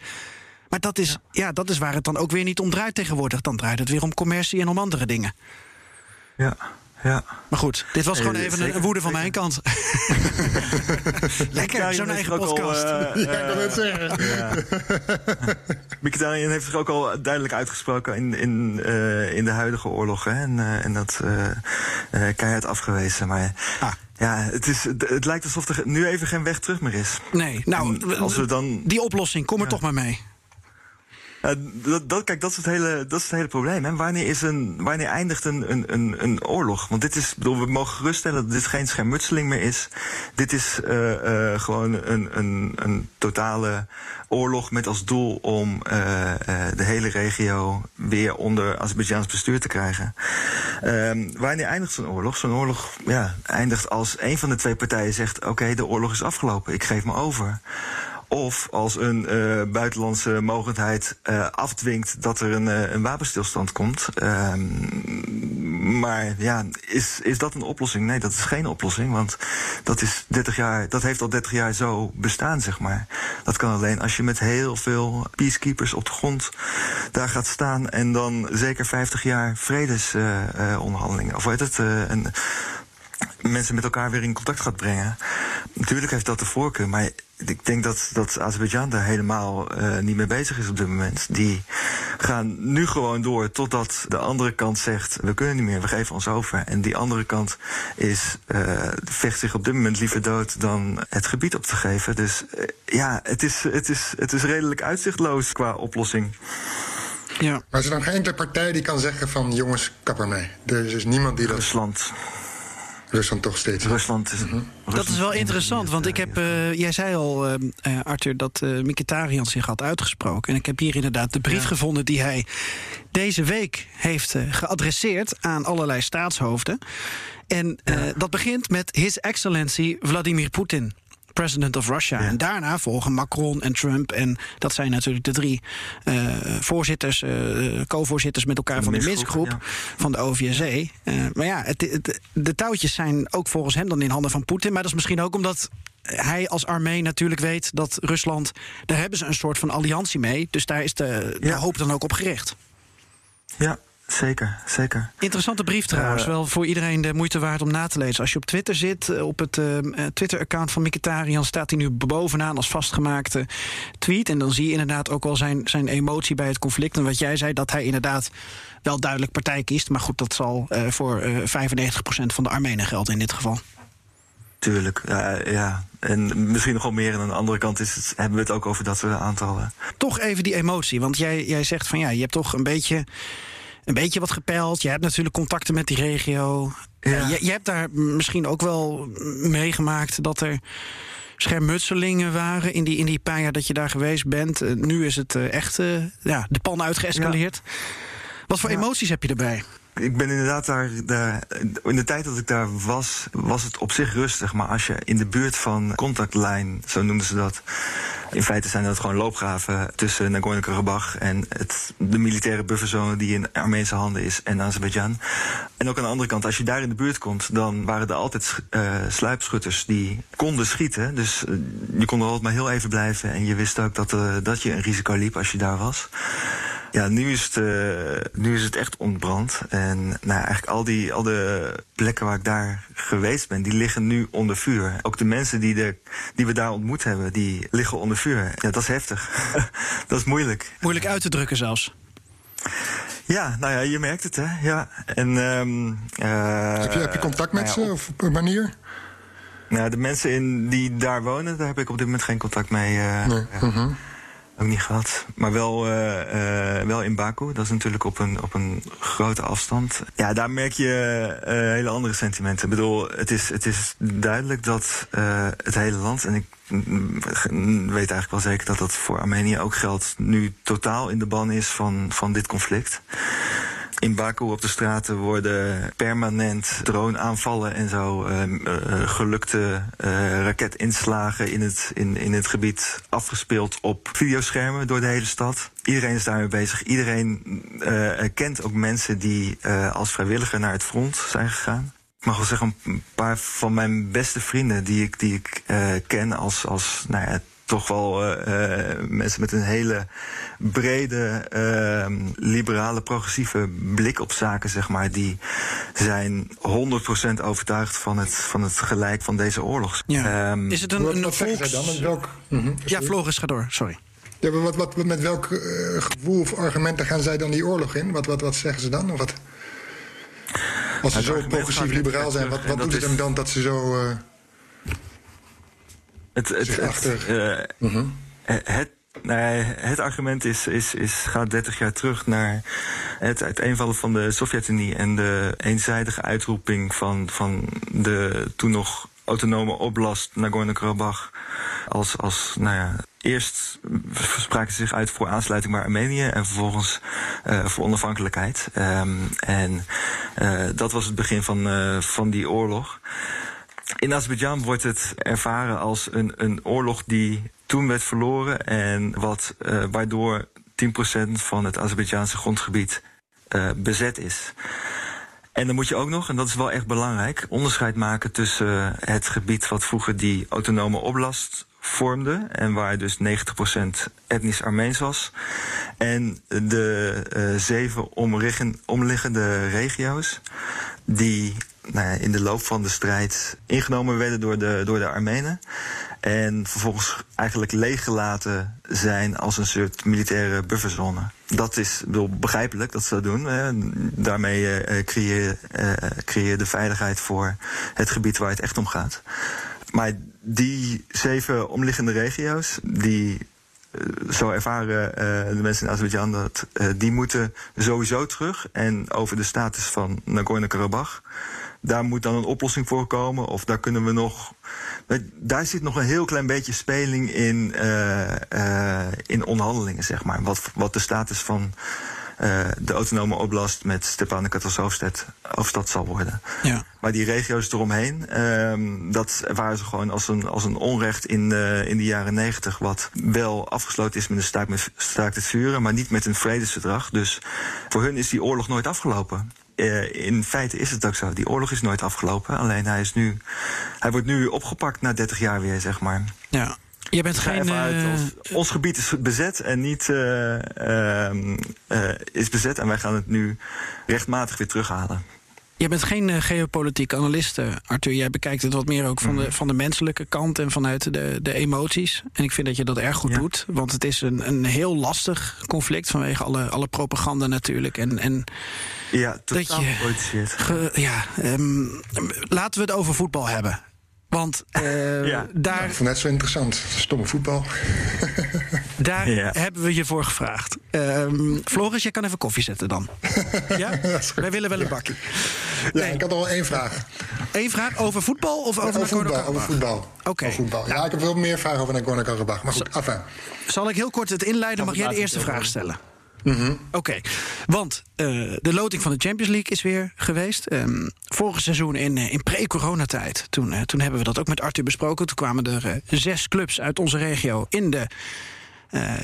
Maar dat is, ja. ja, dat is waar het dan ook weer niet om draait tegenwoordig. Dan draait het weer om commercie en om andere dingen. Ja, ja. Maar goed, dit was gewoon even zeker, een woede van mijn kant. Lekker, zo'n eigen ook al, podcast. eh, Ja, ik wil het zeggen. Ja. Mkhitaryan heeft zich ook al duidelijk uitgesproken in, in, uh, in de huidige oorlog. Hè? En, uh, en dat uh, uh, keihard afgewezen. Maar Ah. ja, het, is, het, het lijkt alsof er nu even geen weg terug meer is. Nee, nou, En als we dan... die oplossing, kom er Ja. toch maar mee. Dat, dat, kijk, dat is het hele, dat is het hele probleem. Wanneer, is een, eindigt een, een, een, oorlog? Want dit is, bedoel, we mogen geruststellen dat dit geen schermutseling meer is. Dit is uh, uh, gewoon een, een, een totale oorlog met als doel om de hele regio weer onder Azerbeidzjaans bestuur te krijgen. Ehm, wanneer eindigt zo'n oorlog? Zo'n oorlog ja, eindigt als een van de twee partijen zegt: Oké, de oorlog is afgelopen, ik geef me over. Of als een uh, buitenlandse mogendheid uh, afdwingt dat er een, uh, een wapenstilstand komt. Ehm, maar ja, is, is dat een oplossing? Nee, dat is geen oplossing. Want dat, is 30 jaar, dat heeft al 30 jaar zo bestaan, zeg maar. Dat kan alleen als je met heel veel peacekeepers op de grond daar gaat staan. En dan zeker 50 jaar vredesonderhandelingen. of weet het? een, mensen met elkaar weer in contact gaat brengen. Natuurlijk heeft dat de voorkeur, maar ik denk dat, dat Azerbeidzjan daar helemaal uh, niet mee bezig is op dit moment. Die gaan nu gewoon door totdat de andere kant zegt: we kunnen niet meer, we geven ons over. En die andere kant is, uh, vecht zich op dit moment liever dood dan het gebied op te geven. Dus uh, ja, het is, het, is, het is redelijk uitzichtloos qua oplossing. Ja. Maar is er dan geen enkele partij die kan zeggen van jongens, kap ermee. Er is dus niemand die dat... Rusland. Rusland toch steeds. Rusland. Mm Dat is wel interessant, want ik heb. Uh, jij zei al, uh, Arthur, dat uh, Mikitarian zich had uitgesproken. En ik heb hier inderdaad de brief ja. gevonden die hij deze week heeft geadresseerd aan allerlei staatshoofden. En ja. dat begint met His Excellency Vladimir Poetin president of Russia. Ja. En daarna volgen Macron en Trump. En dat zijn natuurlijk de drie uh, voorzitters, uh, co-voorzitters met elkaar de van de Minskgroep ja. van de OVSE. Uh, maar ja, het, het, de touwtjes zijn ook volgens hem dan in handen van Poetin. Maar dat is misschien ook omdat hij als armee natuurlijk weet dat Rusland. daar hebben ze een soort van alliantie mee. Dus daar is de, de hoop dan ook op gericht. Ja, Zeker, zeker. Interessante brief trouwens. Uh, wel voor iedereen de moeite waard om na te lezen. Als je op Twitter zit, op het uh, Twitter-account van Mikitarian... staat hij nu bovenaan als vastgemaakte tweet. En dan zie je inderdaad ook wel zijn, zijn emotie bij het conflict. En wat jij zei, dat hij inderdaad wel duidelijk partij kiest. Maar goed, dat zal uh, voor 95% van de Armenen gelden in dit geval. Tuurlijk, ja, ja. En misschien nog wel meer. En aan de andere kant is het, hebben we het ook over dat soort aantallen. Toch even die emotie. Want jij, jij zegt van ja, je hebt toch een beetje een beetje wat gepeild. Je hebt natuurlijk contacten met die regio. Ja. Je, je, hebt daar misschien ook wel meegemaakt dat er schermutselingen waren in die, in die paar jaar dat je daar geweest bent. Uh, nu is het uh, echt ja, de pan uitgeëscaleerd. Ja. Wat voor emoties heb je erbij? Ik ben inderdaad daar, daar. In de tijd dat ik daar was, was het op zich rustig. Maar als je in de buurt van contactlijn, zo noemden ze dat. In feite zijn dat gewoon loopgraven tussen Nagorno-Karabakh en het, de militaire bufferzone die in Armeense handen is en Azerbeidzjan. En ook aan de andere kant, als je daar in de buurt komt, dan waren er altijd uh, sluipschutters die konden schieten. Dus uh, je kon er altijd maar heel even blijven en je wist ook dat, uh, dat je een risico liep als je daar was. Ja, nu is het, uh, nu is het echt ontbrand. En nou, eigenlijk al, die, al de plekken waar ik daar geweest ben, die liggen nu onder vuur. Ook de mensen die, de, die we daar ontmoet hebben, die liggen onder vuur. Ja, dat is heftig. dat is moeilijk. Moeilijk uit te drukken zelfs. Ja, nou ja, je merkt het, hè. Ja. En, um, uh, heb, je, heb je contact met nou ja, ze, of op een manier? Nou, de mensen in, die daar wonen, daar heb ik op dit moment geen contact mee. Uh, nee. ja. Mm. Ook niet gehad. Maar wel, uh, uh, wel in Baku. Dat is natuurlijk op een, op een grote afstand. Ja, daar merk je uh, hele andere sentimenten. Ik bedoel, het is, het is duidelijk dat het hele land... en ik weet eigenlijk wel zeker dat dat voor Armenië ook geldt... nu totaal in de ban is van, van dit conflict. In Baku op de straten worden permanent droneaanvallen en zo uh, uh, gelukte uh, raketinslagen in het, in, in het gebied afgespeeld op videoschermen door de hele stad. Iedereen is daarmee bezig. Iedereen kent ook mensen die als vrijwilliger naar het front zijn gegaan. Ik mag wel zeggen, een paar van mijn beste vrienden die ik, die ik ken als, als nou ja, toch wel uh, mensen met een hele brede, uh, liberale, progressieve blik op zaken, zeg maar, die zijn 100% overtuigd van het, van het gelijk van deze oorlog. Ja. Um, Is het een, een wat volks... dan? Met welk... Mm -hmm. Ja, Floris, ga door, sorry. Ja, maar wat, wat, met welk uh, gevoel of argumenten gaan zij dan die oorlog in? Wat, wat, wat zeggen ze dan? Of wat? Als ze zo progressief liberaal zijn, wat, wat doet het hem dan dat ze zo... Het, het, het, uh, mm -hmm. het, Nee, het argument is, is, is, gaat 30 jaar terug naar het uiteenvallen van de Sovjet-Unie en de eenzijdige uitroeping van, van de toen nog autonome oblast Nagorno-Karabakh als, als nou ja, eerst spraken ze zich uit voor aansluiting bij Armenië en vervolgens uh, voor onafhankelijkheid. Um, en uh, dat was het begin van, uh, van die oorlog. In Azerbeidzjan wordt het ervaren als een, een oorlog die toen werd verloren en wat, waardoor 10% van het Azerbeidzjaanse grondgebied bezet is. En dan moet je ook nog, en dat is wel echt belangrijk, onderscheid maken tussen het gebied wat vroeger die autonome oblast vormde en waar dus 90% etnisch Armeens was. En de uh, zeven omliggende regio's die nou ja, in de loop van de strijd ingenomen werden door de, door de Armenen. En vervolgens eigenlijk leeggelaten zijn als een soort militaire bufferzone. Dat is wel begrijpelijk dat ze dat doen. Hè. Daarmee uh, creëer, uh, creëer je de veiligheid voor het gebied waar het echt om gaat. Maar die zeven omliggende regio's, die uh, zo ervaren uh, de mensen in Azerbeidzjan dat uh, die moeten sowieso terug. En over de status van Nagorno-Karabakh, daar moet dan een oplossing voor komen. Of daar kunnen we nog. Daar zit nog een heel klein beetje speling in, in onderhandelingen, zeg maar. Wat, wat de status van uh, de autonome oblast met Stepanakert hoofdstad, hoofdstad zal worden. Ja. Maar die regio's eromheen, uh, dat waren ze gewoon als een, als een onrecht in, uh, in de jaren negentig. Wat wel afgesloten is met een staakt, met, staakt het vuren, maar niet met een vredesverdrag. Dus voor hun is die oorlog nooit afgelopen. Uh, in feite is het ook zo. Die oorlog is nooit afgelopen. Alleen hij, is nu, hij wordt nu opgepakt na 30 jaar weer, zeg maar. Ja. Je bent geen. Uh... ons gebied is bezet en niet uh, uh, is bezet en wij gaan het nu rechtmatig weer terughalen. Je bent geen geopolitiek analist, Arthur. Jij bekijkt het wat meer ook van, de, mhm. van de menselijke kant en vanuit de, de emoties. En ik vind dat je dat erg goed ja. doet. Want het is een, een heel lastig conflict vanwege alle, alle propaganda natuurlijk. En, en ja, totaal ge, Ja, um, laten we het over voetbal hebben. Want uh, ja. daar. Ja, ik vond net zo interessant. Stomme voetbal. daar ja. hebben we je voor gevraagd. Um, Floris, jij kan even koffie zetten dan. ja? Wij willen wel een bakje. Ja, nee. ik had al één vraag. Eén vraag over voetbal of over, over voetbal? Over voetbal. Oké. Okay. Voetbal. Ja, ik heb wel meer vragen over Nagorno-Karabakh. Maar goed, enfin. Zal ik heel kort het inleiden? Mag jij de eerste vraag stellen? Mm -hmm. Oké, okay. want uh, de loting van de Champions League is weer geweest. Um, vorig seizoen in, in pre-coronatijd. Toen, uh, toen hebben we dat ook met Arthur besproken. Toen kwamen er uh, zes clubs uit onze regio in de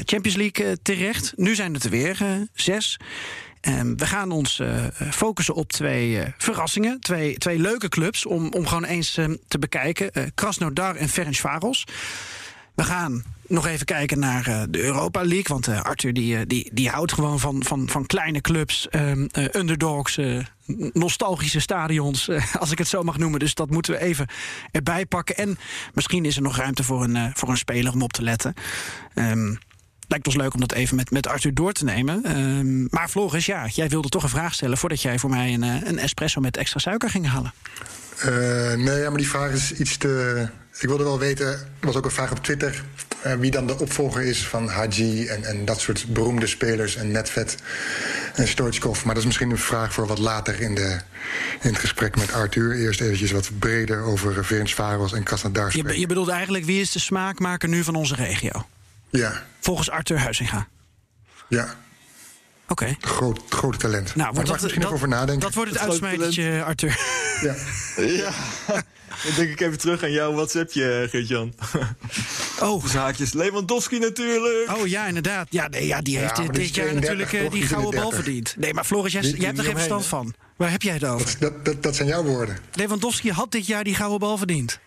Champions League terecht. Nu zijn het er weer zes. Um, we gaan ons focussen op twee verrassingen. Twee, twee leuke clubs om, om gewoon eens te bekijken. Krasnodar en Ferencvaros. We gaan nog even kijken naar uh, de Europa League. Want uh, Arthur die, uh, die, die houdt gewoon van, van, van kleine clubs, um, underdogs, nostalgische stadions, als ik het zo mag noemen. Dus dat moeten we even erbij pakken. En misschien is er nog ruimte voor een, voor een speler om op te letten. Um, lijkt ons leuk om dat even met, met Arthur door te nemen. Um, maar Floris, jij wilde toch een vraag stellen voordat jij voor mij een, een espresso met extra suiker ging halen. nee, maar die vraag is iets te. Ik wilde wel weten, er was ook een vraag op Twitter wie dan de opvolger is van Haji en, en dat soort beroemde spelers en Netvet en Stoichkov. Maar dat is misschien een vraag voor wat later in, de, in het gesprek met Arthur. Eerst eventjes wat breder over Ferencvaros en Krasnodar je, je bedoelt eigenlijk wie is de smaakmaker nu van onze regio? Ja. Volgens Arthur Huizinga? Ja. Oké. Okay. Groot, grote talent. Nou, wordt dat, misschien dat, over nadenken. Dat wordt het, het uitsmijtertje, Arthur. Ja. ja. Dan denk ik even terug aan jouw WhatsAppje, Geert-Jan. Oh. Zaakjes. Lewandowski natuurlijk. Oh ja, inderdaad. Ja, nee, ja die heeft ja, dit, dit jaar natuurlijk uh, die gouden bal verdiend. Nee, maar Floris, jij, jij hebt er geen verstand van. Waar heb jij het over? Dat, dat, dat, zijn jouw woorden. Lewandowski had dit jaar die gouden bal verdiend.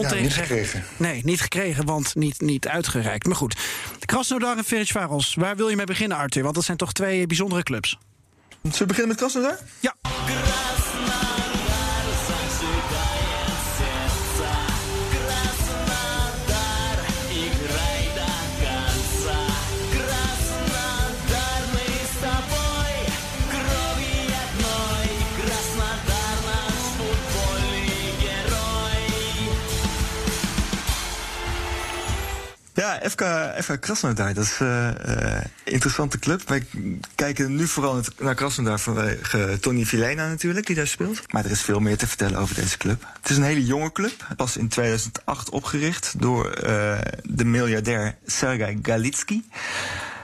Ja, niet gekregen. Nee, niet gekregen, want niet, niet uitgereikt. Maar goed, Krasnodar en Ferencvaros. Waar wil je mee beginnen, Arthur? Want dat zijn toch twee bijzondere clubs. Zullen we beginnen met Krasnodar? Ja. Ja, FK, FK Krasnodar, dat is een interessante club. Wij kijken nu vooral naar Krasnodar vanwege Tony Vilena natuurlijk, die daar speelt. Maar er is veel meer te vertellen over deze club. Het is een hele jonge club, pas in 2008 opgericht door eh, de miljardair Sergei Galitsky.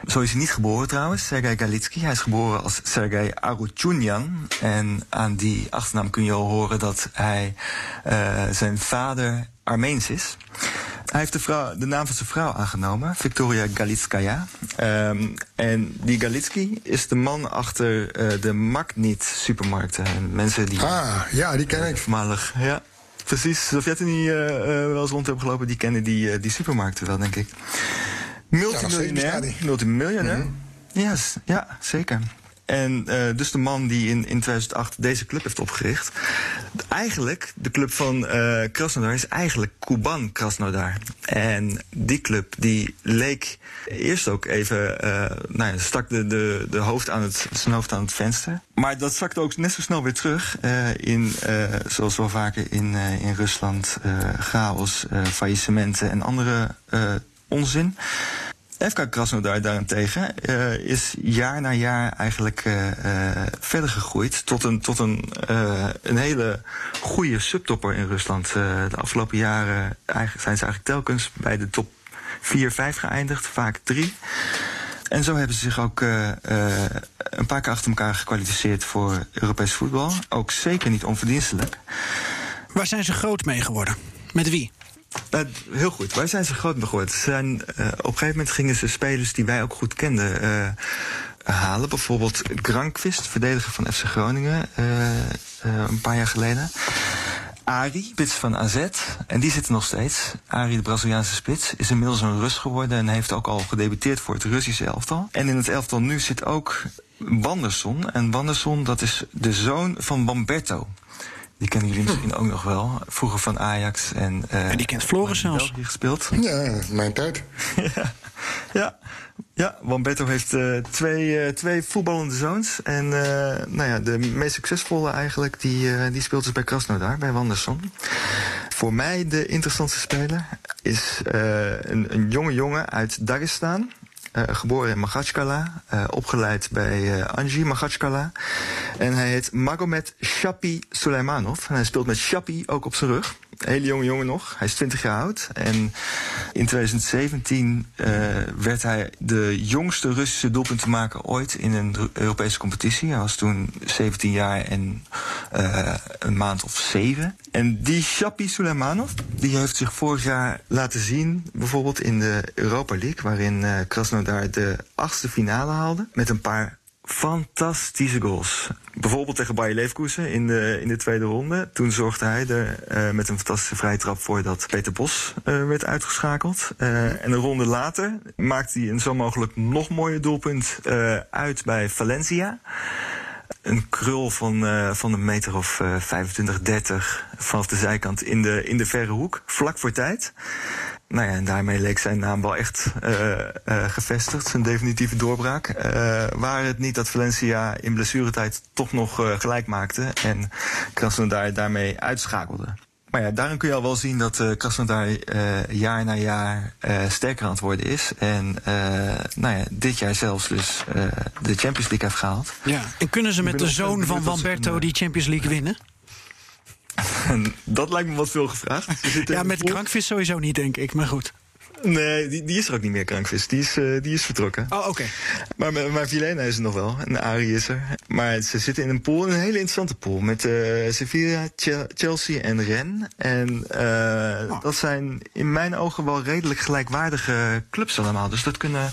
Zo is hij niet geboren trouwens, Sergei Galitsky. Hij is geboren als Sergei Aruchunyan. En aan die achternaam kun je al horen dat hij zijn vader Armeens is. Hij heeft de, vrouw, de naam van zijn vrouw aangenomen, Victoria Galitskaya. Um, en die Galitsky is de man achter uh, de Magnit-supermarkten. En mensen die... Ah, ja, die ken ik. Voormalig, ja. Precies, Sovjet-Unie uh, uh, wel eens rond hebben gelopen, die kennen die, die supermarkten wel, denk ik. Multimiljonair. Ja, multimiljonair. Mm -hmm. yes, ja, zeker. En uh, dus de man die in, in 2008 deze club heeft opgericht. Eigenlijk, de club van uh, Krasnodar is eigenlijk Kuban Krasnodar. En die club die leek eerst ook even, uh, nou ja, stak de, de, de hoofd aan het, zijn hoofd aan het venster. Maar dat zakte ook net zo snel weer terug in, zoals wel vaker in, in Rusland, chaos, faillissementen en andere onzin. FK Krasnodar daarentegen uh, is jaar na jaar eigenlijk uh, uh, verder gegroeid tot een, tot een, een hele goede subtopper in Rusland. de afgelopen jaren zijn ze eigenlijk telkens bij de top 4, 5 geëindigd, vaak 3. En zo hebben ze zich ook een paar keer achter elkaar gekwalificeerd voor Europees voetbal. Ook zeker niet onverdienstelijk. Waar zijn ze groot mee geworden? Met wie? Uh, heel goed. Waar zijn ze groot mee geworden? Zijn, uh, op een gegeven moment gingen ze spelers die wij ook goed kenden uh, halen. Bijvoorbeeld Grankvist, verdediger van FC Groningen, een paar jaar geleden. Ari, spits van AZ. En die zit er nog steeds. Ari, de Braziliaanse spits, is inmiddels een Rus geworden en heeft ook al gedebuteerd voor het Russische elftal. En in het elftal nu zit ook Wanderson. En Wanderson, dat is de zoon van Bamberto. Die kennen jullie misschien ook nog wel. Vroeger van Ajax en... Uh, en die kent Floris zelfs. gespeeld. Ja, mijn tijd. ja, ja. Ja, Wambeto heeft uh, twee, uh, twee voetballende zoons. En uh, nou ja, de meest succesvolle eigenlijk, die, die speelt dus bij Krasnodar, bij Wanderson. Voor mij de interessantste speler is een, een jonge jongen uit Dagestan. Uh, geboren in Magachkala, uh, opgeleid bij uh, Anji Magachkala. En hij heet Magomed Shapi Suleimanov. En hij speelt met Shapi ook op zijn rug. Hele jonge jongen nog. Hij is 20 jaar oud. En in 2017 werd hij de jongste Russische doelpuntenmaker ooit in een Europese competitie. Hij was toen 17 jaar en een maand of zeven. En die Shapi Suleimanov, die heeft zich vorig jaar laten zien, bijvoorbeeld in de Europa League, waarin uh, Krasnodar de achtste finale haalde. Met een paar fantastische goals. Bijvoorbeeld tegen Bayer Leverkusen in de, in de tweede ronde. Toen zorgde hij er uh, met een fantastische vrije trap voor dat Peter Bos uh, werd uitgeschakeld. Uh, en een ronde later maakte hij een zo mogelijk nog mooier doelpunt uit bij Valencia een krul van, van een meter of uh, 25, 30 vanaf de zijkant in de, in de verre hoek, vlak voor tijd. Nou ja, en daarmee leek zijn naam wel echt uh, gevestigd, zijn definitieve doorbraak. waar het niet dat Valencia in blessuretijd toch nog gelijk maakte en Krasnodar daarmee uitschakelde. Maar ja, daarin kun je al wel zien dat uh, Krasnodar uh, jaar na jaar uh, sterker aan het worden is. En nou ja, dit jaar zelfs dus de Champions League heeft gehaald. Ja. En kunnen ze met de zoon van Wamberto die Champions League winnen? Dat lijkt me wat veel gevraagd. Ja, met Krankvis sowieso niet, denk ik. Maar goed. Nee, die, die is er ook niet meer, Krankvis. Die is, uh, die is vertrokken. Oh, oké. Okay. Maar, maar Vilena is er nog wel. En Ari is er. Maar ze zitten in een pool, een hele interessante pool. Met uh, Sevilla, Chelsea en Rennes. En uh, oh. dat zijn in mijn ogen wel redelijk gelijkwaardige clubs allemaal. Dus dat kunnen,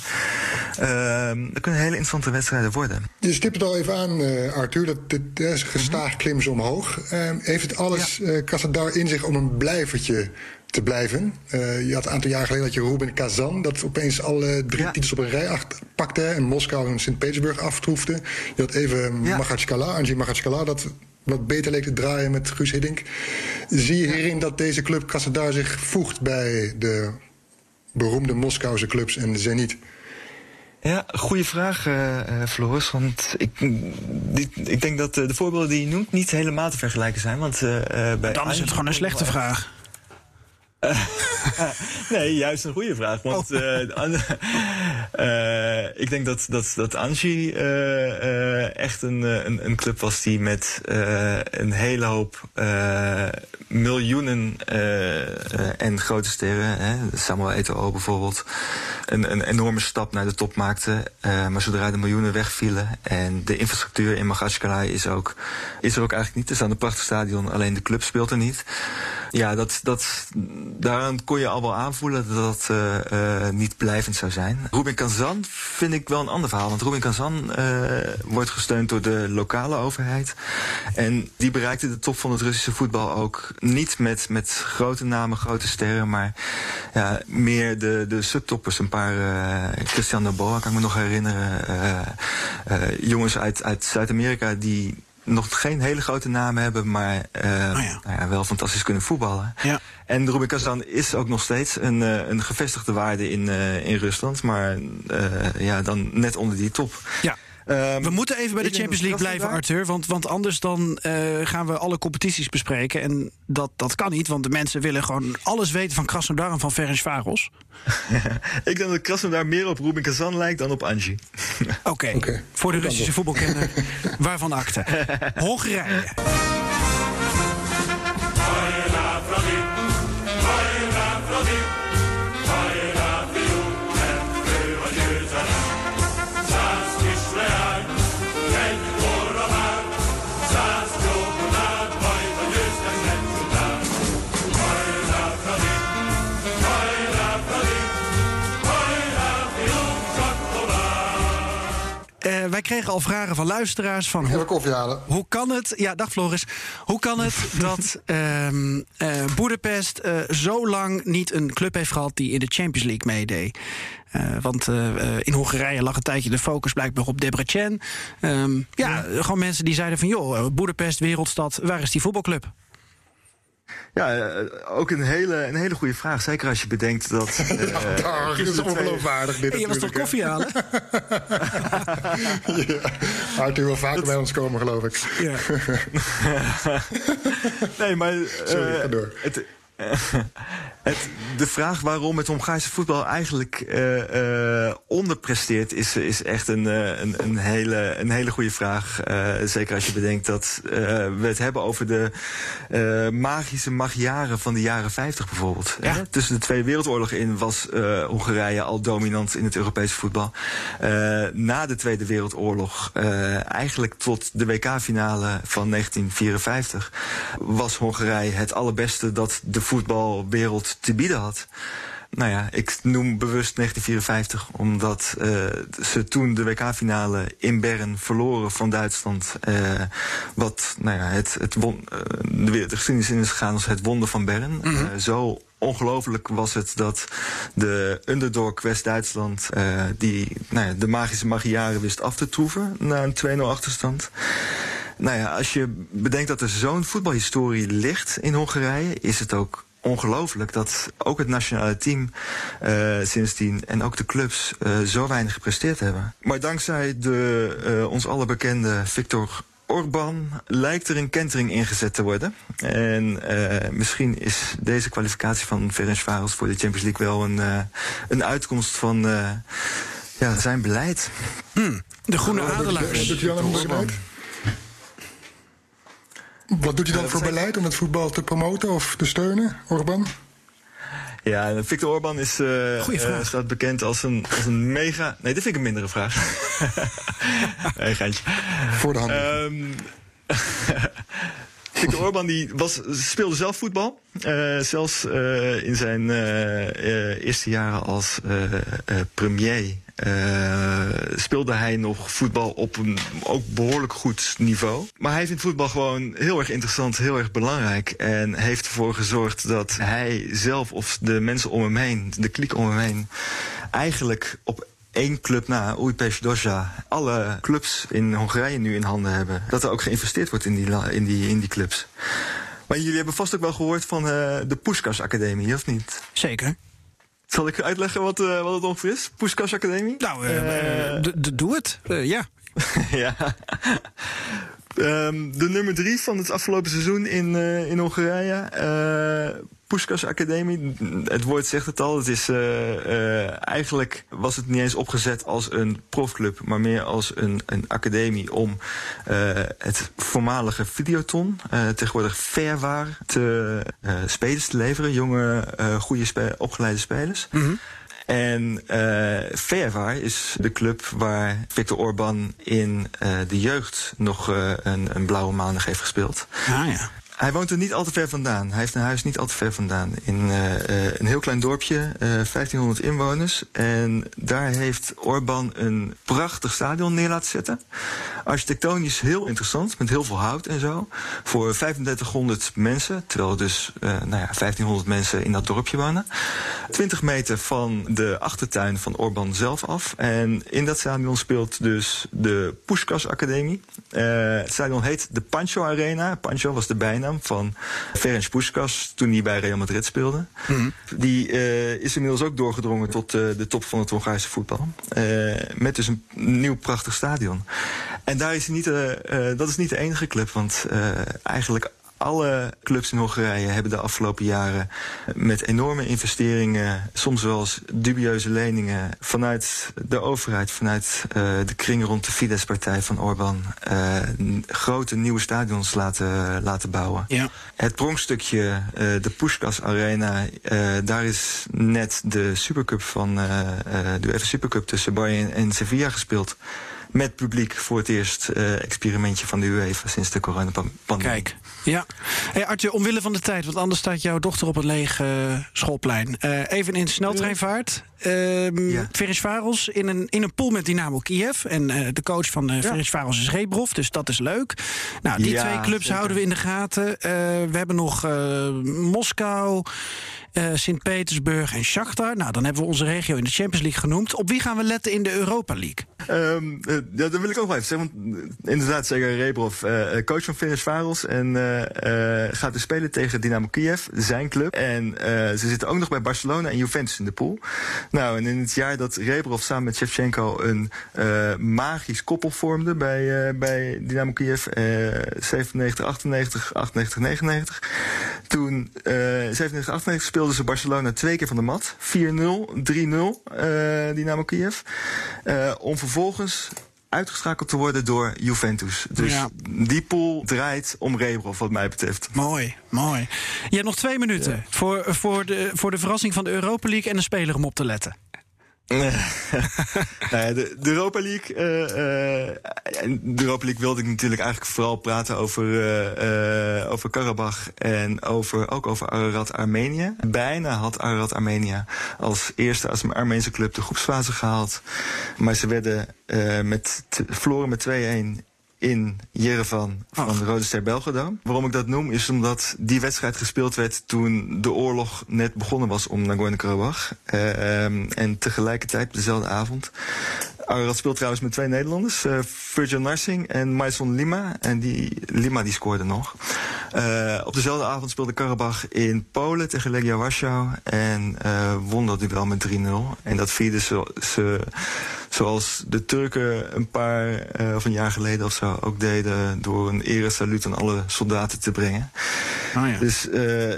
dat kunnen hele interessante wedstrijden worden. Je stipt het al even aan, Arthur. Dat, dat is gestaag mhm. klim ze omhoog. heeft het alles ja. Krasnodar in zich om een blijvertje te blijven. Uh, je had een aantal jaar geleden dat je Ruben Kazan, dat opeens alle drie ja. titels op een rij pakte en Moskou en Sint-Petersburg aftroefde. Je had even ja. Anji Magachkala, dat wat beter leek te draaien met Guus Hiddink. Zie je hierin dat deze club Krasnodar zich voegt bij de beroemde Moskouse clubs en de Zenit? Ja, goede vraag, uh, Floris. Want ik, die, ik denk dat uh, de voorbeelden die je noemt niet helemaal te vergelijken zijn. Want, uh, bij Dan is het gewoon een slechte vraag. nee, juist een goede vraag. Want oh. ik denk dat, dat, dat Angie echt een, een, een, club was die met een hele hoop miljoenen en grote sterren, hè, Samuel Eto'o bijvoorbeeld, een, een enorme stap naar de top maakte. maar zodra de miljoenen wegvielen en de infrastructuur in Magashkalai is, ook, is er ook eigenlijk niet. Er staat een prachtig stadion, alleen de club speelt er niet. Ja, dat, dat, daaraan kon je al wel aanvoelen dat dat uh, uh, niet blijvend zou zijn. Rubin Kazan vind ik wel een ander verhaal. Want Rubin Kazan uh, wordt gesteund door de lokale overheid. En die bereikte de top van het Russische voetbal ook niet met, met grote namen, grote sterren, maar ja, meer de, de subtoppers. Een paar Christian Noboa kan ik me nog herinneren. jongens uit, uit Zuid-Amerika die nog geen hele grote namen hebben, maar uh, oh ja. Nou ja, wel fantastisch kunnen voetballen. Ja. En Rubin Kazan is ook nog steeds een, uh, een gevestigde waarde in, uh, in Rusland, maar ja, dan net onder die top. Ja. Um, we moeten even bij de Champions League blijven, Arthur. Want, want anders dan uh, gaan we alle competities bespreken. En dat, dat kan niet, want de mensen willen gewoon alles weten van Krasnodar en van Ferencvaros. ik denk dat Krasnodar meer op Rubin Kazan lijkt dan op Angie. Oké, okay. voor de Russische voetbalkenner, waarvan akte. Hongarije. Wij kregen al vragen van luisteraars van... Hoe, koffie halen. Hoe kan het... Ja, dag Floris. Hoe kan het dat uh, Boedapest uh, zo lang niet een club heeft gehad... die in de Champions League meedeed? Uh, want in Hongarije lag een tijdje de focus blijkbaar op Debrecen. Um, ja, gewoon mensen die zeiden van... joh, Boedapest, wereldstad, waar is die voetbalclub? Ja, eh, ook een hele, een hele goede vraag. Zeker als je bedenkt dat. Uh, ja, is ongeloofwaardig. Dit je was toch koffie halen? ja. Arthur wil vaker bij ons komen, geloof ik. Ja. nee, maar. Uh, Sorry, ga door. Het, het, de vraag waarom het Hongaarse voetbal eigenlijk uh, uh, onderpresteert, is, is echt een, uh, een, een, hele, een hele goede vraag. zeker als je bedenkt dat we het hebben over de magische magiaren van de jaren 50 bijvoorbeeld. Ja. Tussen de twee wereldoorlogen in was Hongarije al dominant in het Europese voetbal. na de Tweede Wereldoorlog, eigenlijk tot de WK-finale van 1954, was Hongarije het allerbeste dat de voetbalwereld te bieden had. Nou ja, ik noem bewust 1954, omdat uh, ze toen de WK-finale in Bern verloren van Duitsland. Uh, wat, nou ja, het, het won, uh, de, de geschiedenis in is gegaan als het wonder van Bern. Mm -hmm. zo ongelooflijk was het dat de underdog West-Duitsland... die nou ja, de magische magiaren wist af te troeven na een 2-0 achterstand. Nou ja, als je bedenkt dat er zo'n voetbalhistorie ligt in Hongarije, is het ook ongelooflijk dat ook het nationale team uh, sindsdien en ook de clubs uh, zo weinig gepresteerd hebben. Maar dankzij de uh, ons alle bekende Victor Orban lijkt er een kentering ingezet te worden. En misschien is deze kwalificatie van Ferencvaros voor de Champions League wel een, een uitkomst van ja, zijn beleid. Hmm, de Groene Adelaars. Wat doet hij dan voor beleid om het voetbal te promoten of te steunen, Orban? Ja, Victor Orban is, uh, uh, staat bekend als een, als een mega... Nee, dit vind ik een mindere vraag. nee, geintje. Voor de hand. Um, Victor Orban die was, speelde zelf voetbal. Uh, zelfs in zijn eerste jaren als premier uh, speelde hij nog voetbal op een ook behoorlijk goed niveau. Maar hij vindt voetbal gewoon heel erg interessant, heel erg belangrijk. En heeft ervoor gezorgd dat hij zelf of de mensen om hem heen, de kliek om hem heen, eigenlijk op één club na, Újpest Dozsa, alle clubs in Hongarije nu in handen hebben. Dat er ook geïnvesteerd wordt in die, in die, in die clubs. Maar jullie hebben vast ook wel gehoord van uh, de Puskas Academie, of niet? Zeker. Zal ik uitleggen wat, uh, wat het ongeveer is? Puskas Academie? Nou, uh, doe het. ja. ja. Um, de nummer drie van het afgelopen seizoen in, uh, in Hongarije. Uh, Puskas Academie, het woord zegt het al. Het is, uh, eigenlijk was het niet eens opgezet als een profclub, maar meer als een, een academie om het voormalige Videoton, tegenwoordig Fairwaar, te spelers te leveren. Jonge, goede opgeleide spelers. -hmm. En uh, is de club waar Victor Orban in uh, de jeugd nog uh, een, een blauwe maandag heeft gespeeld. Ah ja. Hij woont er niet al te ver vandaan. Hij heeft een huis niet al te ver vandaan. In uh, een heel klein dorpje, uh, 1500 inwoners. En daar heeft Orban een prachtig stadion neer laten zetten. Architectonisch heel interessant, met heel veel hout en zo. Voor 3500 mensen, terwijl er dus nou ja, 1500 mensen in dat dorpje wonen. 20 meter van de achtertuin van Orban zelf af. En in dat stadion speelt dus de Puskas Academie. het stadion heet de Pancho Arena. Pancho was de van Ferenc Puskas toen hij bij Real Madrid speelde. Mm. Die uh, is inmiddels ook doorgedrongen tot uh, de top van het Hongaarse voetbal. Uh, met dus een nieuw prachtig stadion. En daar is hij niet, dat is niet de enige club, want eigenlijk alle clubs in Hongarije hebben de afgelopen jaren met enorme investeringen, soms wel eens dubieuze leningen, vanuit de overheid, vanuit uh, de kring rond de Fidesz-partij van Orbán, uh, grote nieuwe stadions laten, laten bouwen. Ja. Het pronkstukje, uh, de Puskas Arena, daar is net de Supercup van de UEFA Supercup tussen Bayern en Sevilla gespeeld met publiek voor het eerst uh, experimentje van de UEFA sinds de coronapandemie. Kijk, ja. Hey Artje, omwille van de tijd, want anders staat jouw dochter op het lege uh, schoolplein. Uh, even in sneltreinvaart. Um, ja. Ferencvaros in een, in een pool met Dynamo Kiev. En uh, de coach van uh, ja. Ferencvaros is Rebrov, dus dat is leuk. Nou, die ja, twee clubs zeker. houden we in de gaten. Uh, we hebben nog Moskou, Sint-Petersburg en Shakhtar. Nou, dan hebben we onze regio in de Champions League genoemd. Op wie gaan we letten in de Europa League? Um, ja, dat wil ik ook wel even zeggen. Want inderdaad, zeker Rebrov, coach van Ferencvaros. En gaat dus spelen tegen Dynamo Kiev, zijn club. En ze zitten ook nog bij Barcelona en Juventus in de pool. Nou, en in het jaar dat Rebrov samen met Shevchenko een uh, magisch koppel vormde bij, uh, bij Dynamo Kiev, uh, 97, 98, 98, 99. Toen 97, 98 speelden ze Barcelona twee keer van de mat. 4-0, 3-0 Dynamo Kiev. om vervolgens uitgeschakeld te worden door Juventus. Dus ja. die pool draait om Rebrov, wat mij betreft. Mooi, mooi. Je hebt nog twee minuten ja. voor, voor, de, voor de verrassing van de Europa League en een speler om op te letten. nou de, Europa League. Uh, uh, de Europa League wilde ik natuurlijk eigenlijk vooral praten over, uh, over Karabach en over, ook over Ararat Armenië. Bijna had Ararat Armenië als eerste als Armeense club de groepsfase gehaald. Maar ze werden met verloren met 2-1 in Jerevan van de Rode Ster Belgrado. Waarom ik dat noem is omdat die wedstrijd gespeeld werd toen de oorlog net begonnen was om Nagorno-Karabakh. Uh, um, en tegelijkertijd, op dezelfde avond, Ararat speelt trouwens met twee Nederlanders. Uh, Virgil Narsing en Maison Lima. En die Lima die scoorde nog. Uh, op dezelfde avond speelde Karabach in Polen tegen Legia Warschau. En uh, won dat duel met 3-0. En dat vierde ze, ze zoals de Turken een paar of een jaar geleden of zo ook deden door een eresaluut aan alle soldaten te brengen. Oh ja. Dus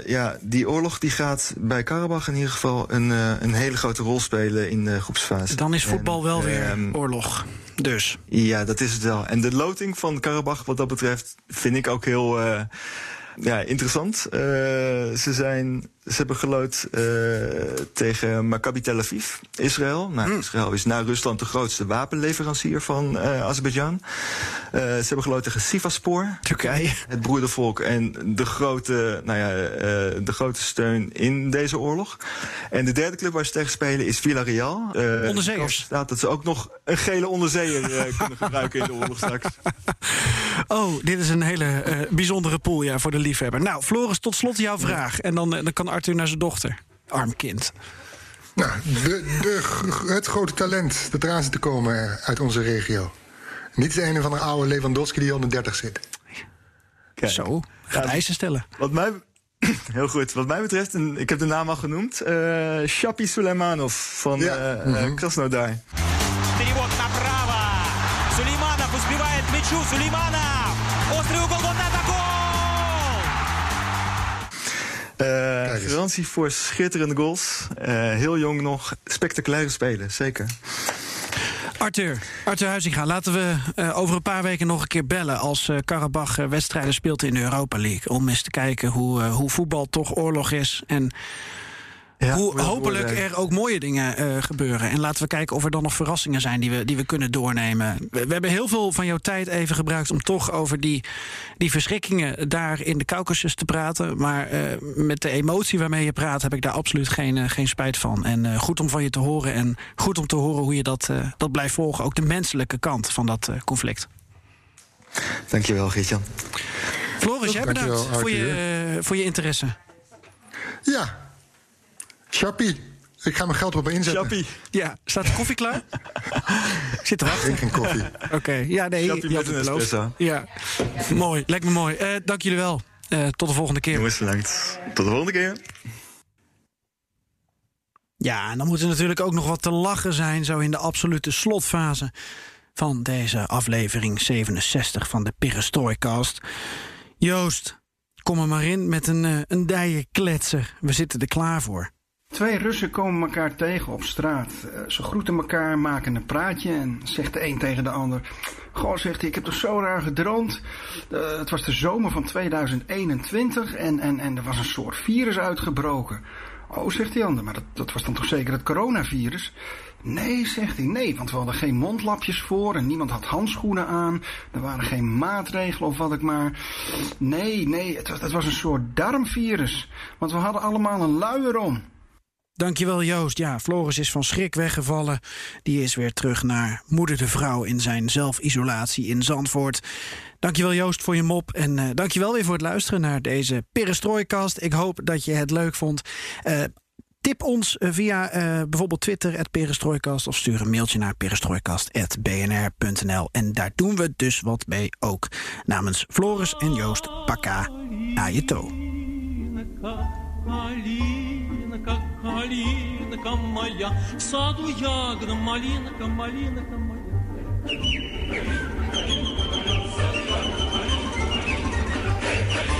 ja, die oorlog die gaat bij Karabach in ieder geval een, een hele grote rol spelen in de groepsfase. Dan is voetbal en, wel weer um, oorlog. Dus. Ja, dat is het wel. En de loting van Karabach wat dat betreft vind ik ook heel uh, ja, interessant. Uh, ze zijn ze hebben gelood uh, tegen Maccabi Tel Aviv, Israël. Nou, mm. Israël is na Rusland de grootste wapenleverancier van uh, Azerbeidzjan. Uh, ze hebben gelood tegen Sivasspor, Turkije. Het broedervolk en de grote, nou ja, de grote steun in deze oorlog. En de derde club waar ze tegen spelen is Villarreal. Onderzeeërs. staat dat ze ook nog een gele onderzeeër kunnen gebruiken in de oorlog straks. Oh, dit is een hele bijzondere pool ja, voor de liefhebber. Nou, Floris, tot slot jouw vraag. En dan, dan kan Arthur naar zijn dochter. Arm kind. Nou, de, het grote talent dat eraan zit te komen uit onze regio. Niet de ene van de oude Lewandowski die 130 zit. Kijk, Zo, gaat eisen stellen. Wat mij, heel goed. Wat mij betreft, en ik heb de naam al genoemd... Eh, Shapi Suleimanov van ja. uh, mm -hmm. Krasnodar. Suleimanov garantie voor schitterende goals. heel jong nog, spectaculaire spelen, zeker. Arthur, Arthur Huizinga, laten we uh, over een paar weken nog een keer bellen... als uh, Karabach uh, wedstrijden speelt in de Europa League. Om eens te kijken hoe, hoe voetbal toch oorlog is. En ja, Hoe hopelijk er ook mooie dingen uh, gebeuren. En laten we kijken of er dan nog verrassingen zijn die we, die we kunnen doornemen. We, we, hebben heel veel van jouw tijd even gebruikt om toch over die, die verschrikkingen daar in de Caucasus te praten. Maar uh, met de emotie waarmee je praat, heb ik daar absoluut geen, uh, geen spijt van. En goed om van je te horen. En goed om te horen hoe je dat, dat blijft volgen. Ook de menselijke kant van dat conflict. Dankjewel, Geert-Jan. Floris, jij bedankt voor je, voor je interesse. Ja, Chappie. Ik ga mijn geld op inzetten. Chappie. Ja, staat de koffie klaar? Zit er Geen, geen koffie. Oké, ja, nee. Chappie met een espresso. Ja, mooi. Lijkt me mooi. Uh, dank jullie wel. Uh, tot de volgende keer. Jongens, bedankt. Tot de volgende keer. Ja, en dan moet er natuurlijk ook nog wat te lachen zijn... zo in de absolute slotfase van deze aflevering 67 van de Perestroikast. Joost, kom er maar in met een, uh, een dijen kletser. We zitten er klaar voor. Twee Russen komen elkaar tegen op straat. Eh, ze groeten elkaar, maken een praatje en zegt de een tegen de ander... Goh, zegt hij, ik heb toch zo raar gedroomd. Uh, het was de zomer van 2021 en, en, en er was een soort virus uitgebroken. Oh, zegt die ander, maar dat, dat was dan toch zeker het coronavirus? Nee, zegt hij, nee, want we hadden geen mondlapjes voor en niemand had handschoenen aan. Er waren geen maatregelen of wat ik maar. Nee, nee, het het was een soort darmvirus. Want we hadden allemaal een luier om. Dankjewel Joost. Ja, Floris is van schrik weggevallen. Die is weer terug naar moeder de vrouw in zijn zelfisolatie in Zandvoort. Dankjewel Joost voor je mop en uh, dankjewel weer voor het luisteren naar deze Perestrooikast. Ik hoop dat je het leuk vond. Uh, Tip ons eh, via bijvoorbeeld Twitter, het Perestrooikast... of stuur een mailtje naar perestrooikast.bnr.nl. En daar doen we dus wat mee ook. Namens Floris en Joost, Paka, Ajeto. Алинка моя, в саду ягода, малинка, малинка моя. Малинка, малинка, малинка, малинка, малинка, малинка, малинка,